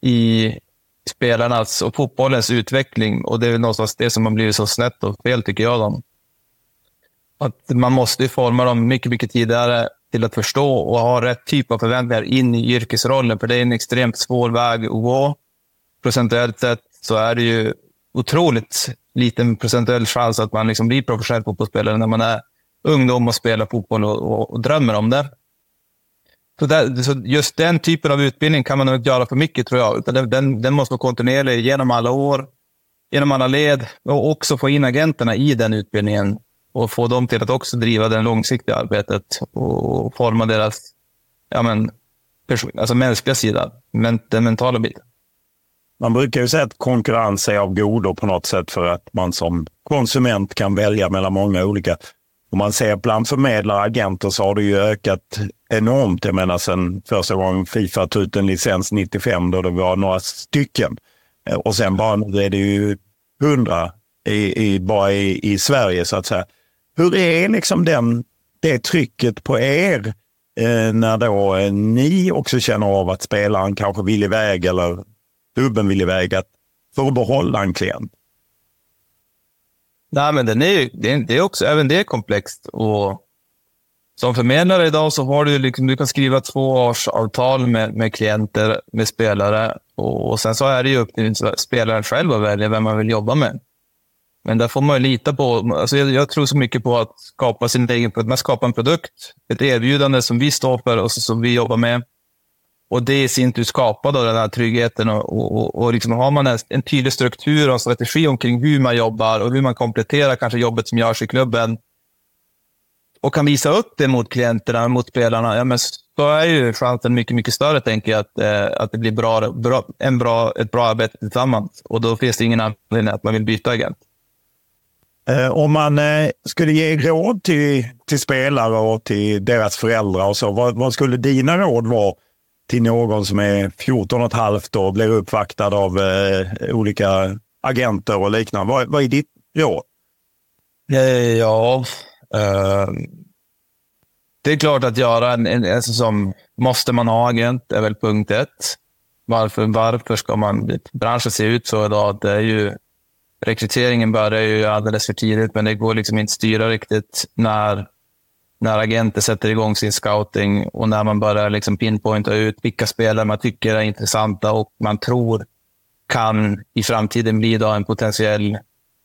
i spelarnas och fotbollens utveckling. Och det är någonstans det som har blivit så snett och fel, tycker jag. Dem. Att man måste forma dem mycket, mycket tidigare till att förstå och ha rätt typ av förväntningar in i yrkesrollen. För det är en extremt svår väg att gå, procentuellt sett så är det ju otroligt liten procentuell chans att man liksom blir professionell fotbollsspelare när man är ungdom och spelar fotboll och, och, och drömmer om det. Så, där, så, just den typen av utbildning kan man nog inte göra för mycket, tror jag. Utan den, den måste vara kontinuerlig genom alla år, genom alla led och också få in agenterna i den utbildningen och få dem till att också driva det långsiktiga arbetet och forma deras ja, men, person, alltså mänskliga sida, men, den mentala biten. Man brukar ju säga att konkurrens är av godo på något sätt för att man som konsument kan välja mellan många olika. Om man ser bland förmedlare och agenter så har det ju ökat enormt. Jag menar sedan första gången Fifa tog ut en licens 95 då det var några stycken. Eh, och sen bara nu är det ju hundra i, i, bara i, i Sverige så att säga. Hur är liksom den, det trycket på er eh, när då eh, ni också känner av att spelaren kanske vill iväg eller klubben vill iväg att, för att behålla en klient? Nej, men den är, det, är, det är också, även det är komplext. Och som förmedlare idag så har du, liksom, du kan skriva tvåårsavtal med, med klienter, med spelare. Och, och sen så är det ju upp till spelaren själv att välja vem man vill jobba med. Men där får man lita på, alltså jag, jag, tror så mycket på att skapa sin egen produkt. Man skapar en produkt, ett erbjudande som vi står för och som vi jobbar med. Och det i sin tur skapar då den här tryggheten. Och, och, och liksom har man en, en tydlig struktur och en strategi omkring hur man jobbar och hur man kompletterar kanske jobbet som görs i klubben och kan visa upp det mot klienterna, mot spelarna, ja, men så är ju chansen mycket, mycket större, tänker jag, att, eh, att det blir bra, bra, en bra, ett bra arbete tillsammans. Och då finns det ingen anledning att man vill byta agent. Eh, om man eh, skulle ge råd till, till spelare och till deras föräldrar och så, vad, vad skulle dina råd vara till någon som är 14 och ett halvt och blir uppvaktad av eh, olika agenter och liknande? Vad, vad är ditt råd? Eh, ja, eh, det är klart att göra en, en alltså som måste man ha agent är väl punkt ett. Varför, varför ska man, branschen se ut så idag? Det är ju rekryteringen börjar ju alldeles för tidigt, men det går liksom inte styra riktigt när, när agenter sätter igång sin scouting och när man börjar liksom pinpointa ut vilka spelare man tycker är intressanta och man tror kan i framtiden bli då en potentiell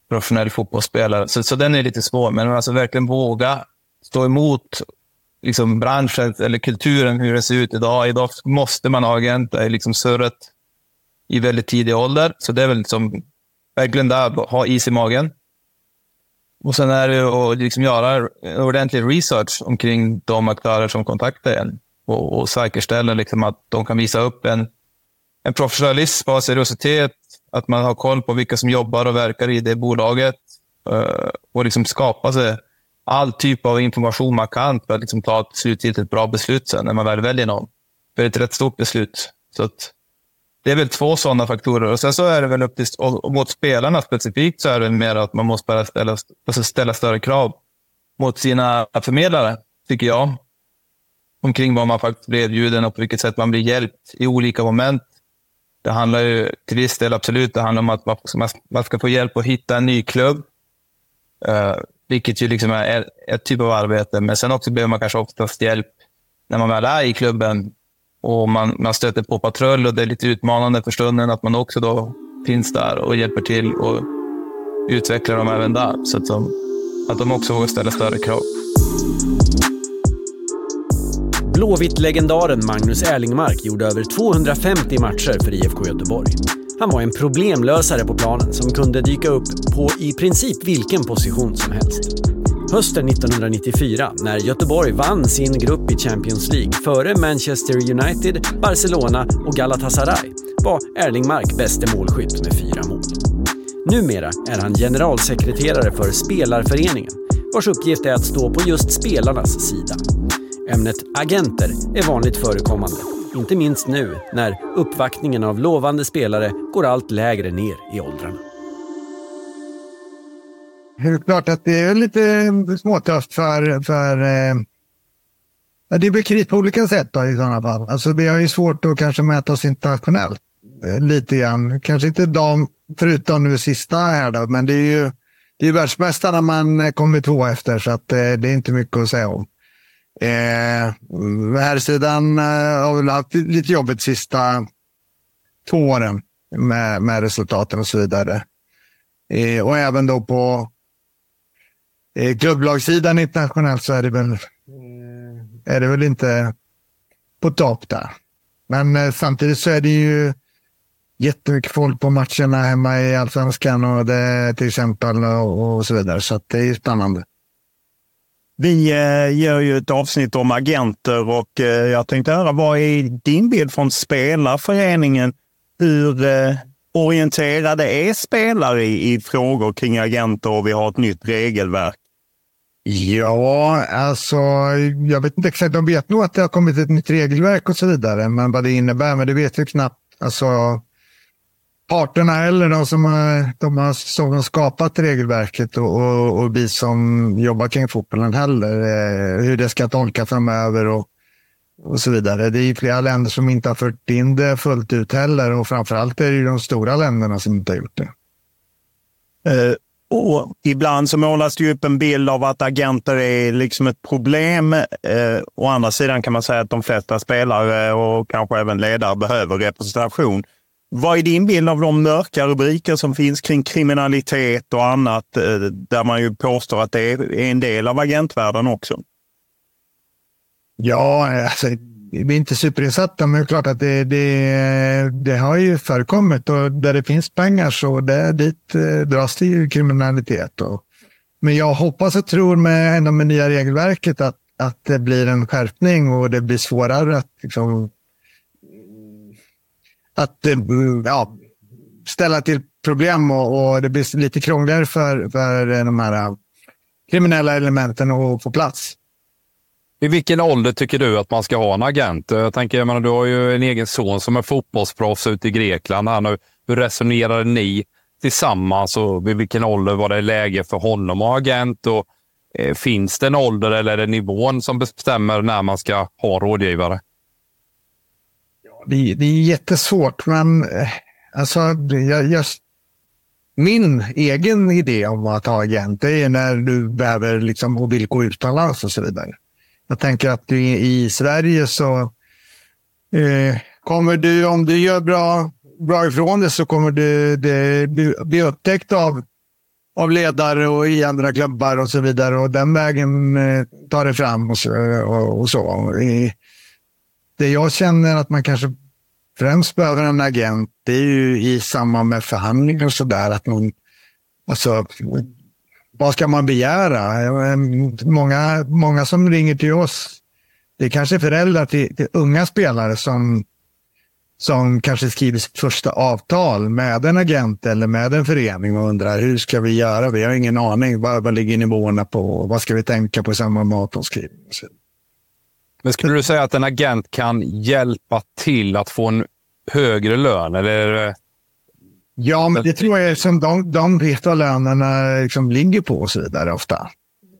professionell fotbollsspelare. Så, så den är lite svår, men alltså verkligen våga stå emot liksom branschen eller kulturen, hur det ser ut idag. Idag måste man ha agenter, liksom surret i väldigt tidig ålder. Så det är väl liksom verkligen där, ha is i magen. Och sen är det att liksom göra ordentlig research omkring de aktörer som kontaktar en och, och säkerställa liksom att de kan visa upp en, en professionalism och seriositet, att man har koll på vilka som jobbar och verkar i det bolaget eh, och liksom skapa sig all typ av information man kan för att liksom ta ett slutgiltigt bra beslut sen när man väl väljer någon. För det är ett rätt stort beslut. Så att det är väl två sådana faktorer. Och sen så är det väl upp till, och mot spelarna specifikt så är det mer att man måste bara ställa, alltså ställa större krav mot sina förmedlare, tycker jag. Omkring vad man faktiskt blir erbjuden och på vilket sätt man blir hjälpt i olika moment. Det handlar ju till viss del absolut det handlar om att man alltså ska få hjälp att hitta en ny klubb. Uh, vilket ju liksom är ett typ av arbete. Men sen också behöver man kanske oftast hjälp när man väl är i klubben och man, man stöter på patrull och det är lite utmanande för stunden att man också då finns där och hjälper till och utvecklar dem även där. Så att de, att de också vågar ställa större krav. Blåvitt-legendaren Magnus Erlingmark gjorde över 250 matcher för IFK Göteborg. Han var en problemlösare på planen som kunde dyka upp på i princip vilken position som helst. Hösten 1994, när Göteborg vann sin grupp i Champions League före Manchester United, Barcelona och Galatasaray, var Erling Mark bäste målskytt med fyra mål. Numera är han generalsekreterare för Spelarföreningen, vars uppgift är att stå på just spelarnas sida. Ämnet agenter är vanligt förekommande, inte minst nu när uppvaktningen av lovande spelare går allt lägre ner i åldrarna det är klart att det är lite småtufft för... för eh, det blir kris på olika sätt då, i sådana fall. Alltså, vi har ju svårt att kanske mäta oss internationellt. Eh, lite grann. Kanske inte de, förutom nu sista här då, men det är ju det är världsmästarna man eh, kommer två efter, så att, eh, det är inte mycket att säga om. Eh, här sidan eh, har väl haft lite jobbigt sista två åren. med, med resultaten och så vidare. Eh, och även då på eh, klubblagssidan internationellt så är det väl, är det väl inte på topp där. Men eh, samtidigt så är det ju jättemycket folk på matcherna hemma i allsvenskan och det, till exempel och, och så vidare. Så det är spännande. Vi eh, gör ju ett avsnitt om agenter och eh, jag tänkte höra vad är din bild från spelarföreningen? Hur eh, orienterade är spelare i, i frågor kring agenter och vi har ett nytt regelverk? Ja, alltså jag vet inte exakt. De vet nog att det har kommit ett nytt regelverk och så vidare. Men vad det innebär, men det vet ju knappt. Alltså parterna eller de som har, de har, som har skapat regelverket och, och, och vi som jobbar kring fotbollen heller. Eh, hur det ska tolkas framöver och, och så vidare. Det är flera länder som inte har fört in det fullt ut heller och framförallt är det de stora länderna som inte har gjort det. Eh, och ibland så målas det upp en bild av att agenter är liksom ett problem. Eh, å andra sidan kan man säga att de flesta spelare och kanske även ledare behöver representation. Vad är din bild av de mörka rubriker som finns kring kriminalitet och annat, eh, där man ju påstår att det är en del av agentvärlden också? Ja, alltså, vi är inte superinsatta, men det är klart att det, det, det har ju förekommit och där det finns pengar så där, dit eh, dras det ju kriminalitet. Och, men jag hoppas och tror med, ändå med nya regelverket att, att det blir en skärpning och det blir svårare att liksom, att eh, ja, ställa till problem och, och, det blir lite krångligare för, för eh, de här eh, kriminella elementen att få plats. I vilken ålder tycker du att man ska ha en agent? Jag tänker, jag menar, du har ju en egen son som är fotbollsproffs ute i Grekland. Här nu. Hur resonerade ni tillsammans och vid vilken ålder var det läge för honom att ha agent? Och, eh, finns det en ålder eller är det nivån som bestämmer när man ska ha rådgivare? Det, det är jättesvårt, men eh, alltså, jag, jag, min egen idé om att ha agent det är när du behöver liksom, och vill gå utomlands och så vidare. Jag tänker att du, i Sverige så eh, kommer du, om du gör bra, bra ifrån dig, så kommer du det, bli upptäckt av, av ledare och i andra klubbar och så vidare. Och den vägen eh, tar det fram och så. Och, och så. I, det jag känner att man kanske främst behöver en agent, det är ju i samband med förhandlingar och sådär. alltså, vad ska man begära? Många, många som ringer till oss, det är kanske föräldrar till, till unga spelare som, som kanske skriver sitt första avtal med en agent eller med en förening och undrar hur ska vi göra? Vi har ingen aning. Vad, vad ligger nivåerna på? Vad ska vi tänka på i samband med avtalsskrivning? Men skulle du säga att en agent kan hjälpa till att få en högre lön? Eller? Ja, men det tror jag som de, de vet vad lönerna liksom ligger på och så vidare ofta.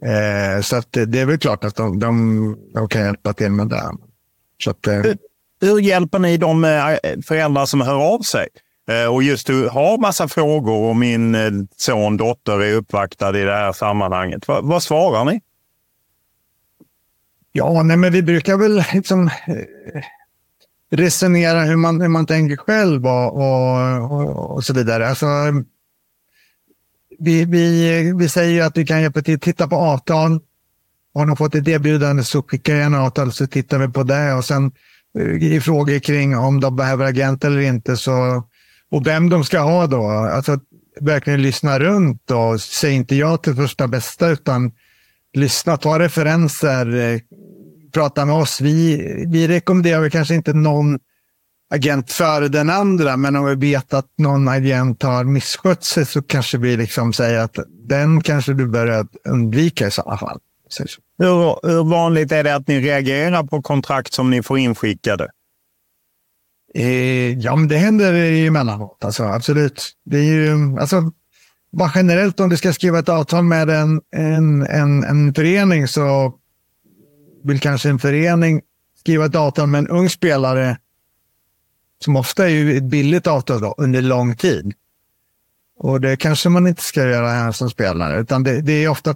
Eh, så att det, det är väl klart att de, de, de kan hjälpa till med det. Så att, eh. hur, hur, hjälper ni de eh, föräldrar som hör av sig? Eh, och just du har massa frågor och min eh, son, dotter är uppvaktad i det här sammanhanget. Va, vad svarar ni? Ja, nej, men vi brukar väl liksom eh, resonera hur man, hur man tänker själv och, och, och, och så vidare. Alltså, vi, vi, vi säger ju att vi kan hjälpa till att titta på avtal. Har de fått ett erbjudande så skickar jag en avtal så tittar vi på det och sen eh, i frågor kring om de behöver agent eller inte så, och vem de ska ha då. Alltså verkligen lyssna runt och säg inte ja till första bästa utan lyssna, ta referenser, eh, prata med oss. Vi, vi rekommenderar kanske inte någon agent före den andra, men om vi vet att någon agent har misskött sig så kanske vi liksom säger att den kanske du bör undvika i sådana fall. Hur, hur vanligt är det att ni reagerar på kontrakt som ni får inskickade? Eh, ja, men det händer emellanåt. Alltså, absolut. Det är ju, alltså, bara generellt om du ska skriva ett avtal med en, en, en, en förening så vill kanske en förening skriva ett avtal med en ung spelare som ofta är ju ett billigt avtal då, under lång tid. Och det kanske man inte ska göra här som spelare, utan det, det är ofta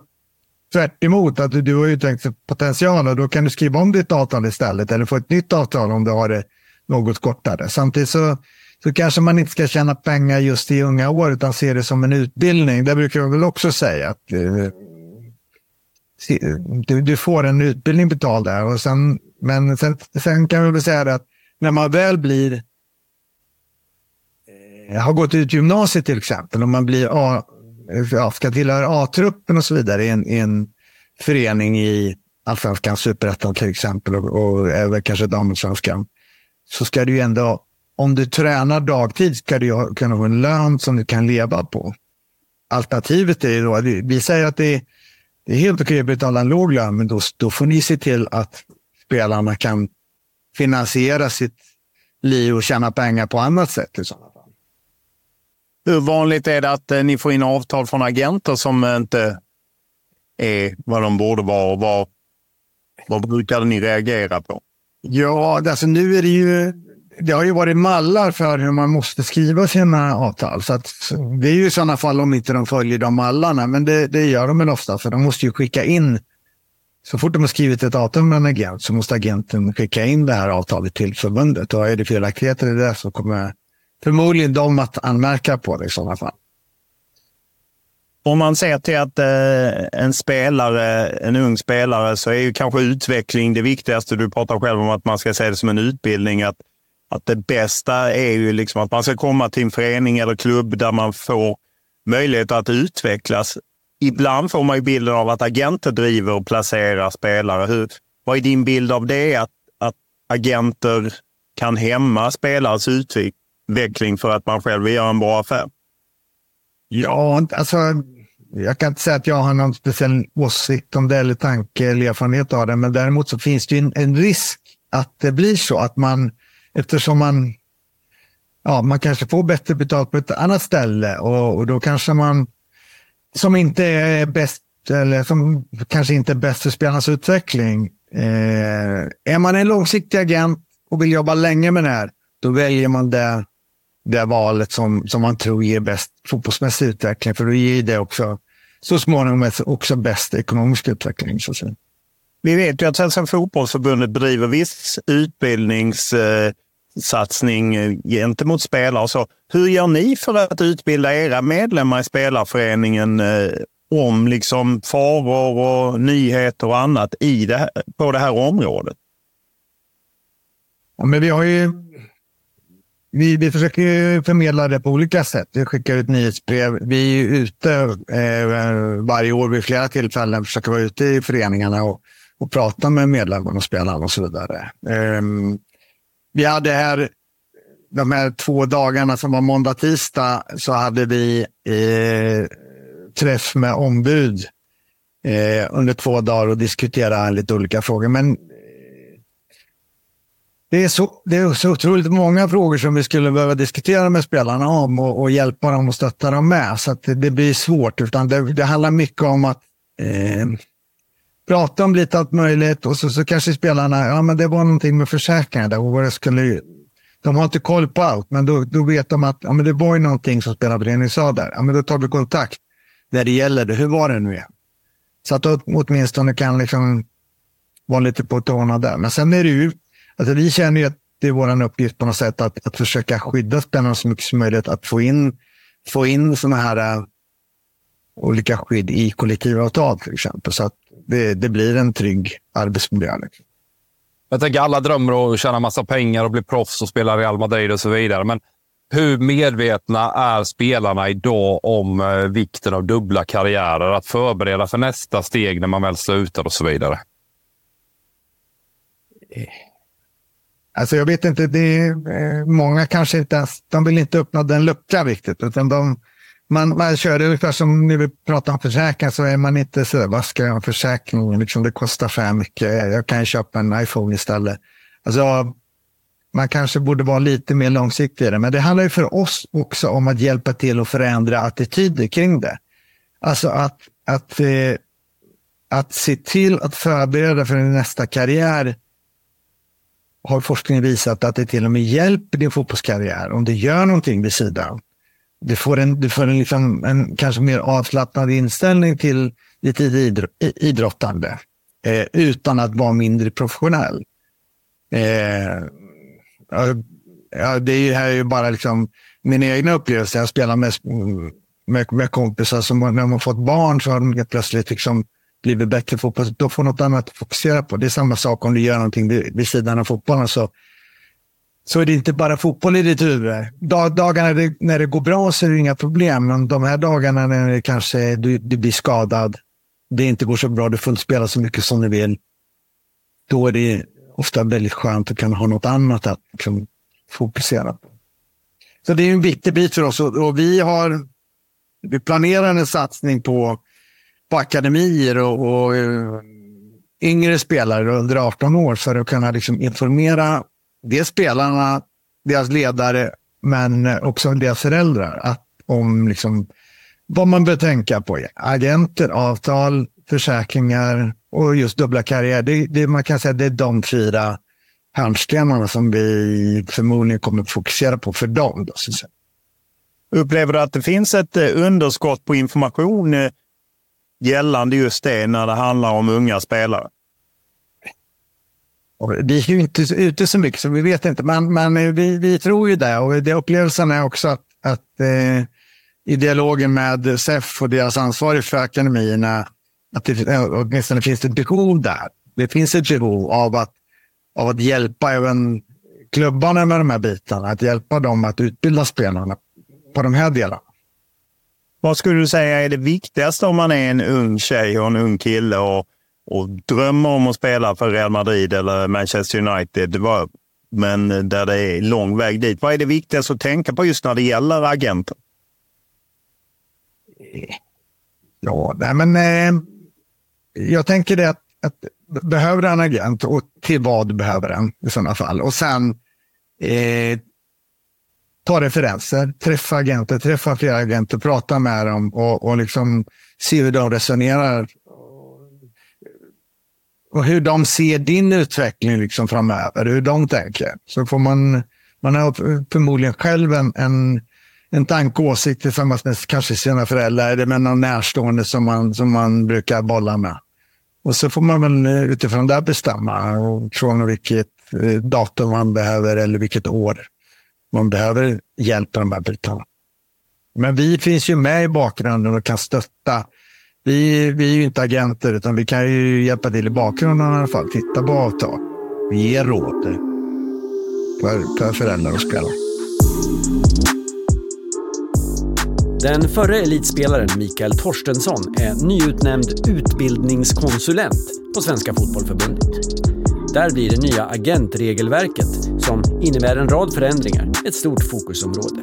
tvärt emot, att du, du har utvecklat potential och då kan du skriva om ditt avtal istället eller få ett nytt avtal om du har det något kortare. Samtidigt så så kanske man inte ska tjäna pengar just i unga år utan se det som en utbildning. Det brukar jag väl också säga. att eh, du, du, får en utbildning betald där. Och sen, men sen, sen kan vi väl säga att när man väl blir eh, har gått ut gymnasiet till exempel om man blir A, ja, ska tillhöra A-truppen och så vidare i en, i en förening i allsvenskan, superettan till exempel och, och även kanske damallsvenskan. Så ska du ju ändå, om du tränar dagtid, ska du kunna få en lön som du kan leva på. Alternativet är ju då, vi säger att det är, det är helt okej att betala en låg lön, men då, då får ni se till att spelarna kan finansiera sitt liv och tjäna pengar på annat sätt. I sådana fall. Hur vanligt är det att eh, ni får in avtal från agenter som inte är vad de borde vara och vad, vad brukade ni reagera på? Ja, alltså nu är det ju det har ju varit mallar för hur man måste skriva sina avtal. Så att, det är ju i sådana fall om inte de följer de mallarna, men det, det gör de väl ofta, för de måste ju skicka in så fort de har skrivit ett avtal med en agent så måste agenten skicka in det här avtalet till förbundet. Och är det felaktigheter i det så kommer förmodligen de att anmärka på det i sådana fall. Om man ser till att eh, en spelare, en ung spelare, så är ju kanske utveckling det viktigaste. Du pratar själv om att man ska se det som en utbildning. Att, att det bästa är ju liksom att man ska komma till en förening eller klubb där man får möjlighet att utvecklas. Ibland får man ju bilden av att agenter driver och placerar spelare. Hur, vad är din bild av det? Att, att agenter kan hämma spelares utveckling för att man själv vill göra en bra affär? Ja, alltså jag kan inte säga att jag har någon speciell åsikt om det eller tanke eller erfarenhet av det, men däremot så finns det en, en, risk att det blir så att man, eftersom man, ja, man kanske får bättre betalt på ett annat ställe och, och då kanske man, som inte är bäst, eller som kanske inte är bäst för spelarnas utveckling, eh, är man en långsiktig agent och vill jobba länge med det här, då väljer man det det valet som, som man tror ger bäst fotbollsmässig utveckling. För då ger det också så småningom också bäst ekonomisk utveckling. Så att säga. Vi vet ju att Svenska Fotbollförbundet bedriver viss utbildnings eh, satsning eh, gentemot spelare. Och så. Hur gör ni för att utbilda era medlemmar i spelarföreningen eh, om liksom faror och nyheter och annat i det här, på det här området? Ja, men vi har ju vi, vi försöker förmedla det på olika sätt. Vi skickar ut nyhetsbrev. Vi är ute eh, varje år vid flera tillfällen, försöker vara ute i föreningarna och, och prata med medlemmarna och spelarna och så vidare. Eh, vi hade här, de här två dagarna som var måndag, tisdag, så hade vi eh, träff med ombud eh, under två dagar och diskutera lite olika frågor. Men eh, det är, så, det är så otroligt många frågor som vi skulle behöva diskutera med spelarna om och, och hjälpa dem och stötta dem med. Så det, det, blir svårt. Utan det, det handlar mycket om att eh, prata om lite allt möjligt och så, så kanske spelarna, ja men det var någonting med försäkringar där och vad det skulle de har inte koll på allt, men då, då vet de att ja, men det var ju någonting som spelarföreningen sa där. Ja, men då tar vi kontakt när det gäller det. Hur var det nu igen? Så att åtminstone kan liksom vara lite på tårna där. Men sen är det ju Alltså, vi känner ju att det är vår uppgift på något sätt att, att försöka skydda spelarna så mycket som möjligt. Att få in, få in sådana här olika skydd i kollektivavtal till exempel. Så att det, det blir en trygg arbetsmiljö. Liksom. Jag tänker alla drömmer om att tjäna massa pengar och bli proffs och spela Real Madrid och så vidare. Men hur medvetna är spelarna idag om eh, vikten av dubbla karriärer? Att förbereda för nästa steg när man väl slutar och så vidare? Alltså jag vet inte, det är, eh, många kanske inte ens, de vill inte öppna den luckan riktigt. Utan de, man, man kör det ungefär som när vi pratar om försäkring så är man inte så, vad ska jag ha försäkring? Liksom, det kostar så här mycket, jag kan köpa en iPhone istället. Alltså, man kanske borde vara lite mer långsiktig i det. Men det handlar ju för oss också om att hjälpa till att förändra attityder kring det. Alltså att, att, eh, att se till att förbereda för nästa karriär har forskningen visat att det till och med hjälper din fotbollskarriär om du gör någonting vid sidan. Du får en, du får en, liksom, en kanske mer avslappnad inställning till ditt idrottande eh, utan att vara mindre professionell. Eh, ja, det är här är ju bara liksom min egna upplevelse. Jag spelar med, med, med kompisar som när de har fått barn så har de helt plötsligt liksom blivit bättre fotboll. Då får något annat att fokusera på. Det är samma sak om du gör någonting vid, vid sidan av fotbollen. Så, så är det inte bara fotboll i ditt huvud. Dag, dagarna det, när det går bra så är det inga problem. Men de här dagarna när det kanske du, du blir skadad, det inte går så bra, du får inte spela så mycket som du vill. Då är det ofta väldigt skönt att kunna ha något annat att liksom, fokusera på. Så det är en viktig bit för oss och, och vi har vi planerar en satsning på, på akademier och, och eh, yngre spelare under 18 år för att kunna liksom informera dels spelarna, deras ledare, men också deras föräldrar att, om liksom, vad man bör tänka på. Agenter, avtal, försäkringar och just dubbla karriär. Det, det, man kan säga att det är de fyra hörnstenarna som vi förmodligen kommer att fokusera på för dem. Då, så Upplever du att det finns ett eh, underskott på information eh, gällande just det när det handlar om unga spelare? Vi är ju inte ute så mycket så vi vet inte, men, men vi, vi tror ju det. Och det upplevelsen är också att, att eh, i dialogen med SEF och deras ansvarig för akademierna, att det åtminstone finns ett behov där. Det finns ett behov av att, av att hjälpa även klubbarna med de här bitarna, att hjälpa dem att utbilda spelarna på de här delarna. Vad skulle du säga är det viktigaste om man är en ung tjej och en ung kille och, och drömmer om att spela för Real Madrid eller Manchester United, men där det är lång väg dit. Vad är det viktigaste att tänka på just när det gäller agenter? Ja, nej men eh, jag tänker det att, att behöver du en agent och till vad behöver den i sådana fall. Och sen eh, ta referenser, träffa agenter, träffa flera agenter, prata med dem och, och liksom se hur de resonerar. Och hur de ser din utveckling liksom framöver, hur de tänker. Så får man, man har förmodligen själv en, en, en tanke och åsikt tillsammans med kanske sina föräldrar eller med någon närstående som man, som man brukar bolla med. Och så får man väl utifrån det bestämma från vilket eh, datum man behöver eller vilket år man behöver hjälp med de här bitarna. Men vi finns ju med i bakgrunden och kan stötta. Vi, vi är ju inte agenter utan vi kan ju hjälpa till i bakgrunden i alla fall. Titta på avtal. Vi ger råd för, för föräldrar och spelare. Den förre elitspelaren Mikael Torstensson är nyutnämnd utbildningskonsulent på Svenska Fotbollförbundet. Där blir det nya agentregelverket, som innebär en rad förändringar, ett stort fokusområde.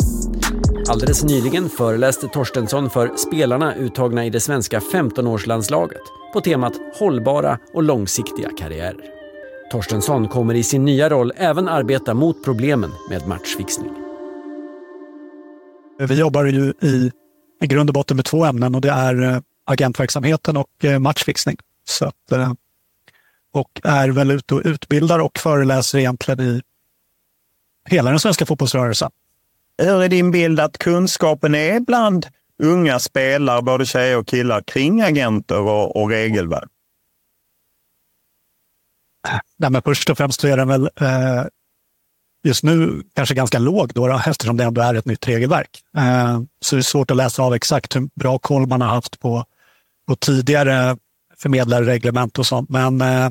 Alldeles nyligen föreläste Torstensson för spelarna uttagna i det svenska 15-årslandslaget på temat hållbara och långsiktiga karriärer. Torstensson kommer i sin nya roll även arbeta mot problemen med matchfixning. Vi jobbar ju i, i grund och botten med två ämnen och det är eh, agentverksamheten och eh, matchfixning. Så att, eh, och är väl ute och utbildar och föreläser egentligen i hela den svenska fotbollsrörelsen. Hur är din bild att kunskapen är bland unga spelare, både tjejer och killar, kring agenter och, och regelverk? Nej, men först och främst så är den väl eh, just nu kanske ganska låg då, då, eftersom det ändå är ett nytt regelverk. Eh, så det är svårt att läsa av exakt hur bra koll man har haft på, på tidigare förmedlare, reglement och sånt. Men eh,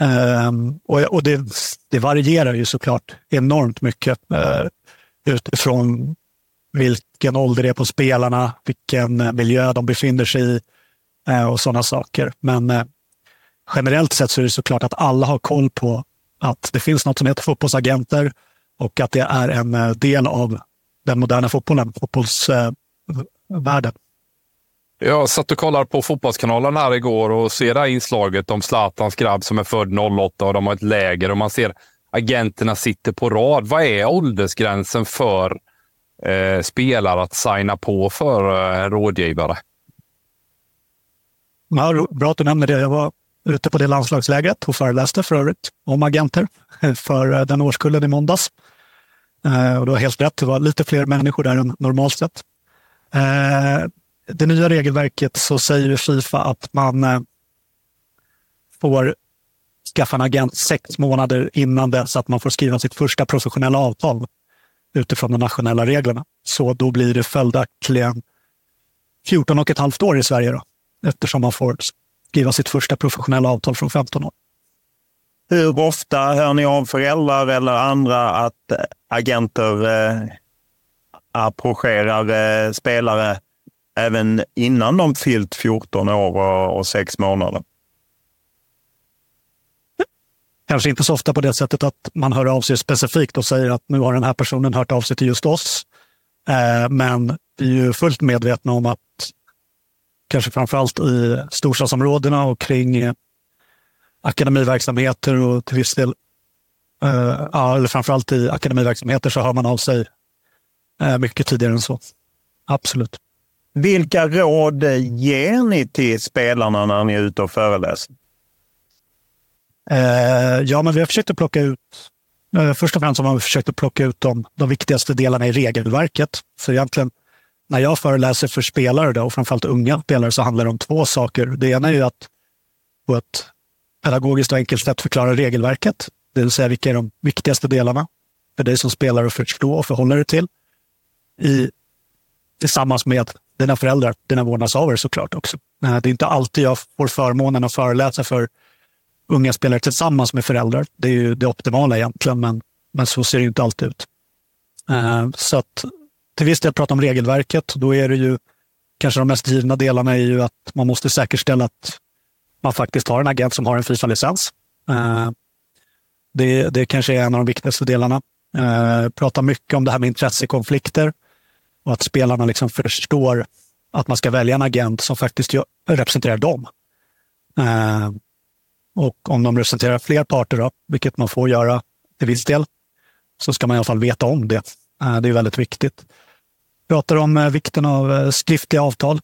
eh, och och det, det, varierar ju såklart enormt mycket eh, utifrån vilken ålder det är på spelarna, vilken eh, miljö de befinner sig i eh, och sådana saker. Men eh, generellt sett så är det såklart att alla har koll på att det finns något som heter fotbollsagenter och att det är en del av den moderna fotbollen, fotbollsvärlden. Jag satt och kollade på Fotbollskanalen här igår och ser det här inslaget om Zlatans grabb som är född 08 och de har ett läger och man ser agenterna sitter på rad. Vad är åldersgränsen för eh, spelare att signa på för eh, rådgivare? Ja, bra att du nämner det. Jag var ute på det landslagslägret och föreläste för övrigt om agenter för eh, den årskullen i måndags. Eh, och du har helt rätt, det var lite fler människor där än normalt sett. Eh, det nya regelverket så säger Fifa att man eh, får skaffa en agent sex månader innan dess att man får skriva sitt första professionella avtal utifrån de nationella reglerna. Så då blir det följaktligen 14 och ett halvt år i Sverige då, eftersom man får skriva sitt första professionella avtal från 15 år. Hur ofta hör ni av föräldrar eller andra att eh, agenter eh, approcherar eh, spelare även innan de fyllt 14 år och, och 6 månader? Kanske inte så ofta på det sättet att man hör av sig specifikt och säger att nu har den här personen hört av sig till just oss. Eh, men vi är ju fullt medvetna om att kanske framförallt i storstadsområdena och kring eh, akademiverksamheter och till viss del, eh, ja, eller framförallt i akademiverksamheter så hör man av sig eh, mycket tidigare än så. Absolut. Vilka råd ger ni till spelarna när ni är ute och föreläser? Eh, ja, men vi har försökt att plocka ut eh, Först och främst har vi försökt att plocka ut de, de viktigaste delarna i regelverket. Så egentligen, när jag föreläser för spelare då, och framförallt unga spelare så handlar det om två saker. Det ena är ju att på ett pedagogiskt och enkelt sätt förklara regelverket. Det vill säga vilka är de viktigaste delarna för dig som spelare att förstå och förhålla dig till. I, tillsammans med dina föräldrar, dina vårdnadshavare såklart också. Eh, det är inte alltid jag får förmånen att föreläsa för unga spelare tillsammans med föräldrar. Det är ju det optimala egentligen, men, men så ser det inte alltid ut. Uh, så att till viss del prata om regelverket. Då är det ju kanske de mest givna delarna är ju att man måste säkerställa att man faktiskt har en agent som har en Fifa-licens. Uh, det, det kanske är en av de viktigaste delarna. Uh, prata mycket om det här med intressekonflikter och att spelarna liksom förstår att man ska välja en agent som faktiskt representerar dem. Och om de representerar fler parter, då, vilket man får göra till viss del, så ska man i alla fall veta om det. Eh, det är väldigt viktigt. Pratar om eh, vikten av eh, skriftliga avtal.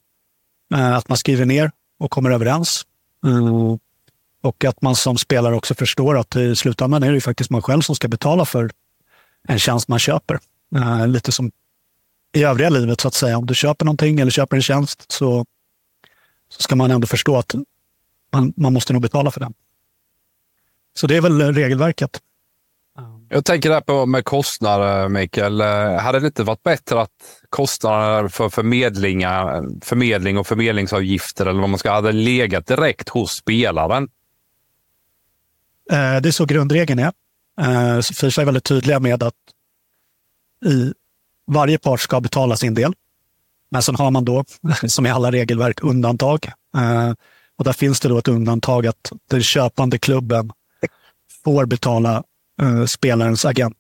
Att man skriver ner och kommer överens. Mm. Och att man som spelare också förstår att i slutändan är det ju faktiskt man själv som ska betala för en tjänst man köper. Lite som i övriga livet så att säga. Om du köper någonting eller köper en tjänst så, så ska man ändå förstå att man, man måste nog betala för den. Så det är väl regelverket. Jag tänker där på med kostnader, Mikael. Hade det inte varit bättre att kostnader för förmedlingar, förmedling och förmedlingsavgifter eller vad man ska hade legat direkt hos spelaren? Eh, det är så grundregeln är. Eh, Fifa är väldigt tydliga med att i varje part ska betala sin del. Men sen har man då, som i alla regelverk, undantag. Eh, och där finns det då ett undantag att den köpande klubben får betala eh, spelarens agent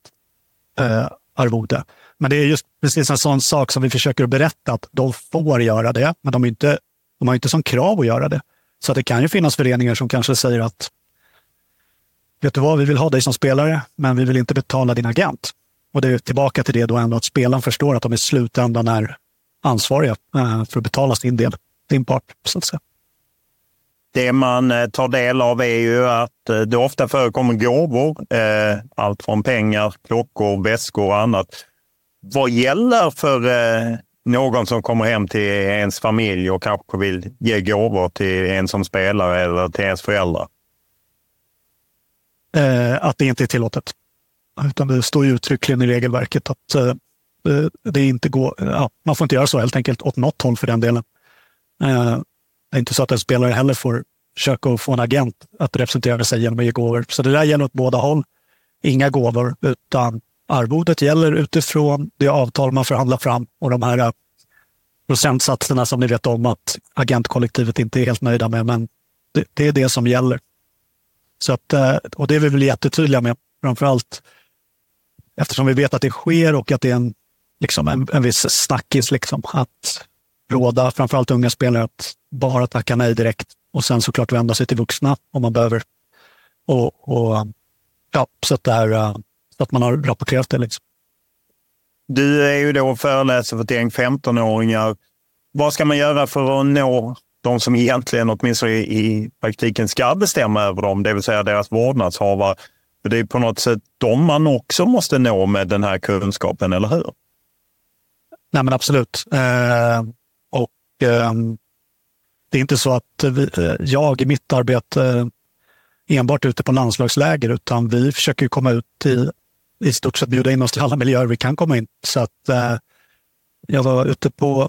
eh, arvode. Men det är just precis en sån sak som vi försöker berätta att de får göra det, men de, inte, de har inte som krav att göra det. Så det kan ju finnas föreningar som kanske säger att vet du vad, vi vill ha dig som spelare, men vi vill inte betala din agent. Och det är tillbaka till det då ändå att spelaren förstår att de i slutändan är ansvariga eh, för att betala sin del, sin part, så att säga. Det man eh, tar del av är ju att eh, det ofta förekommer gåvor. Eh, allt från pengar, klockor, väskor och annat. Vad gäller för någon som kommer hem till ens familj och kanske vill ge gåvor till en som spelar eller till ens föräldrar? Att det inte är tillåtet. Utan det står ju uttryckligen i regelverket att eh, det inte går, ja, man får inte göra så helt enkelt åt något håll för den delen. Det är inte så att en spelare heller får försöka få en agent att representera sig genom att ge gåvor. Så det där gäller åt båda håll. Inga gåvor, utan arvodet gäller utifrån det avtal man förhandlar fram och de här äh, procentsatserna som ni vet om att agentkollektivet inte är helt nöjda med. Men det, det är det som gäller. Så att, äh, och det är vi väl jättetydliga med. Framförallt eftersom vi vet att det sker och att det är en, liksom en, en viss snackis liksom, att råda framförallt unga spelare att bara tacka nej direkt och sen såklart vända sig till vuxna om man behöver. Och, och ja, så, att är, eh, så att man har rapporterat det. Liksom. Du är ju då föreläsare för ett gäng 15-åringar. Vad ska man göra för att nå de som egentligen åtminstone i praktiken ska bestämma över dem, det vill säga deras vårdnadshavare? För det är på något sätt de man också måste nå med den här kunskapen, eller hur? Nej, men absolut. Eh, Ehm, det är inte så att vi, eh, jag i mitt arbete enbart ute på landslagsläger utan vi försöker komma ut i, i stort sett bjuda in oss till alla miljöer vi kan komma in. Så att, eh, jag var ute på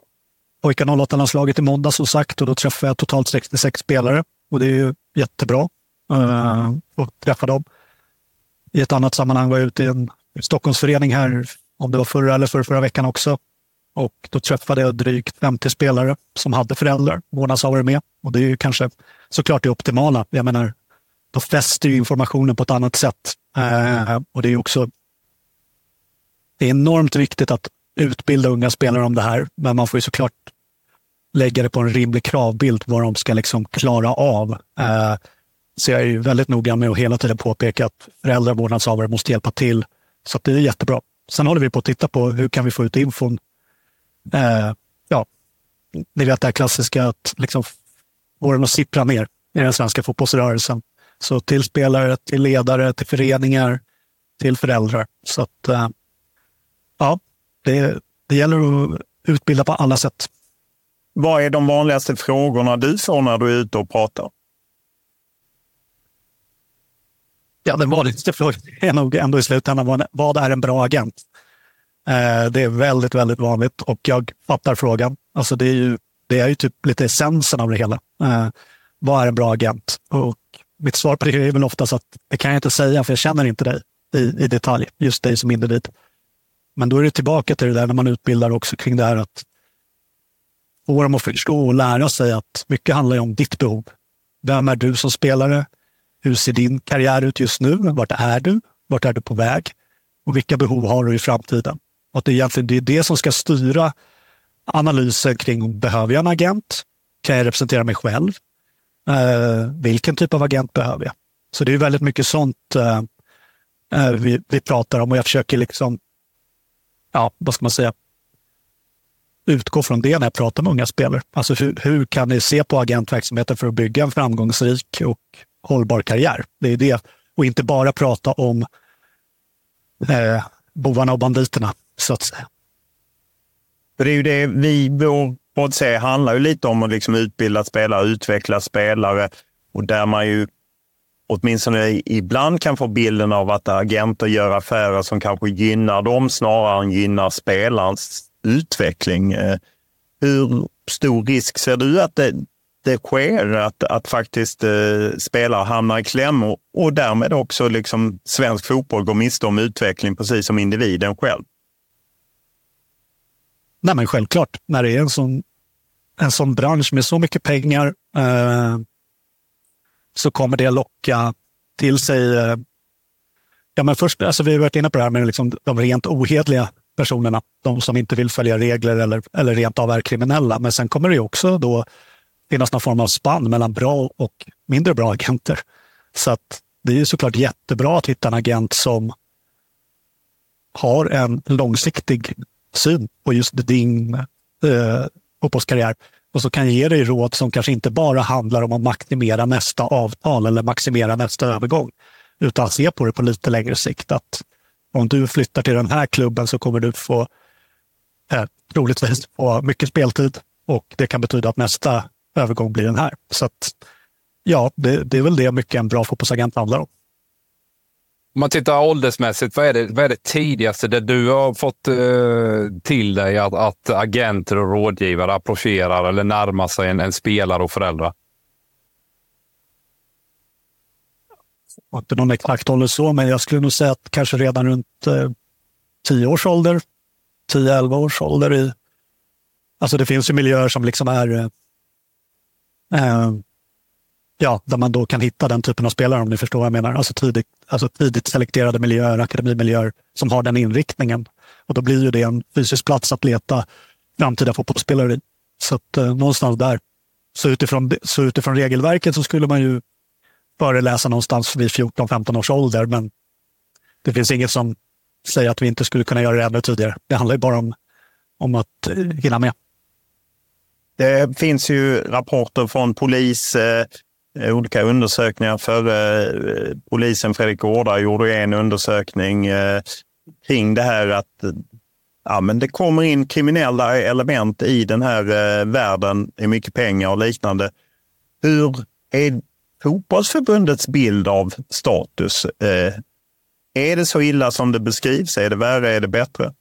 pojkar 08-landslaget i måndag som sagt och då träffade jag totalt 66 spelare och det är ju jättebra eh, att träffa dem. I ett annat sammanhang var jag ute i en Stockholmsförening här, om det var förra eller förra, förra veckan också. Och då träffade jag drygt 50 spelare som hade föräldrar, vårdnadshavare med. Och det är ju kanske såklart det optimala. Jag menar, då fäster ju informationen på ett annat sätt. Eh, och det är också det är enormt viktigt att utbilda unga spelare om det här, men man får ju såklart lägga det på en rimlig kravbild vad de ska liksom klara av. Eh, så jag är ju väldigt noga med att hela tiden påpeka att föräldrar och vårdnadshavare måste hjälpa till. Så det är jättebra. Sen håller vi på att titta på hur kan vi få ut infon. Uh, ja, ni vet det här klassiska att liksom få den att sippra ner i den svenska fotbollsrörelsen. Så till spelare, till ledare, till föreningar, till föräldrar. Så att, uh, ja, det, det gäller att utbilda på alla sätt. Vad är de vanligaste frågorna du får när du är ute och pratar? Ja, den vanligaste frågan är nog ändå i slutändan vad är en bra agent? Eh, det är väldigt, väldigt vanligt och jag fattar frågan. Alltså det är ju, det är ju typ lite essensen av det hela. Eh, vad är en bra agent? Och mitt svar på det är väl oftast att det kan jag inte säga för jag känner inte dig i, i detalj, just dig som individ. Men då är det tillbaka till det där när man utbildar också kring det här att få dem att förstå och lära sig att mycket handlar om ditt behov. Vem är du som spelare? Hur ser din karriär ut just nu? Vart är du? Vart är du på väg? Och vilka behov har du i framtiden? Och det är egentligen det, är det som ska styra analysen kring, behöver jag en agent? Kan jag representera mig själv? Eh, vilken typ av agent behöver jag? Så det är väldigt mycket sånt eh, eh vi, vi pratar om och jag försöker liksom ja, vad ska man säga, utgå från det när jag pratar med unga spelare. Alltså hur, hur kan ni se på agentverksamheten för att bygga en framgångsrik och hållbar karriär? Det är det. Och inte bara prata om eh, bovarna och banditerna, så att säga. För det är ju det vi, vår podd handlar ju lite om att liksom utbilda spelare, utveckla spelare och där man ju åtminstone ibland kan få bilden av att agenter gör affärer som kanske gynnar dem snarare än gynnar spelarens utveckling. Eh, hur stor risk ser du att det, det sker att, att faktiskt eh, spelare hamnar i kläm och, och därmed också liksom svensk fotboll går miste om utveckling precis som individen själv? Nej, men självklart. När det är en sån, en sån bransch med så mycket pengar eh, så kommer det locka till sig eh, Ja, men först, alltså vi har varit inne på det här med liksom de rent ohedliga personerna, de som inte vill följa regler eller, eller rent av är kriminella. Men sen kommer det också då finnas någon form av spann mellan bra och mindre bra agenter. Så att det är såklart jättebra att hitta en agent som har en långsiktig syn på just din eh, fotbollskarriär och så kan ge dig råd som kanske inte bara handlar om att maximera nästa avtal eller maximera nästa övergång, utan se på det på lite längre sikt. Att om du flyttar till den här klubben så kommer du få eh, troligtvis få mycket speltid och det kan betyda att nästa övergång blir den här. Så att, ja, det, det är väl det mycket en bra fotbollsagent handlar om. Om man tittar åldersmässigt, vad är det, vad är det tidigaste där du har fått eh, till dig att, att, agenter och rådgivare approcherar eller närmar sig en, en spelare och föräldrar? Jag har inte någon exakt ålder så, men jag skulle nog säga att kanske redan runt eh, 10 års ålder, 10-11 års ålder. I, alltså det finns ju miljöer som liksom är eh, eh ja, där man då kan hitta den typen av spelare om ni förstår vad jag menar. Alltså tidigt, alltså tidigt selekterade miljöer, akademimiljöer som har den inriktningen. Och då blir ju det en fysisk plats att leta framtida fotbollsspelare i. Så att eh, någonstans där. Så utifrån, så utifrån regelverket så skulle man ju föreläsa någonstans vid 14-15 års ålder, men det finns inget som säger att vi inte skulle kunna göra det ännu tidigare. Det handlar ju bara om, om att eh, hinna med. Det finns ju rapporter från polis, Eh, Eh, olika undersökningar. För eh, polisen Fredrik Gårda gjorde en undersökning eh, kring det här att ja, men det kommer in kriminella element i den här eh, världen, i mycket pengar och liknande. Hur är fotbollsförbundets bild av status? Eh, är det så illa som det beskrivs? Är det värre? Är det bättre?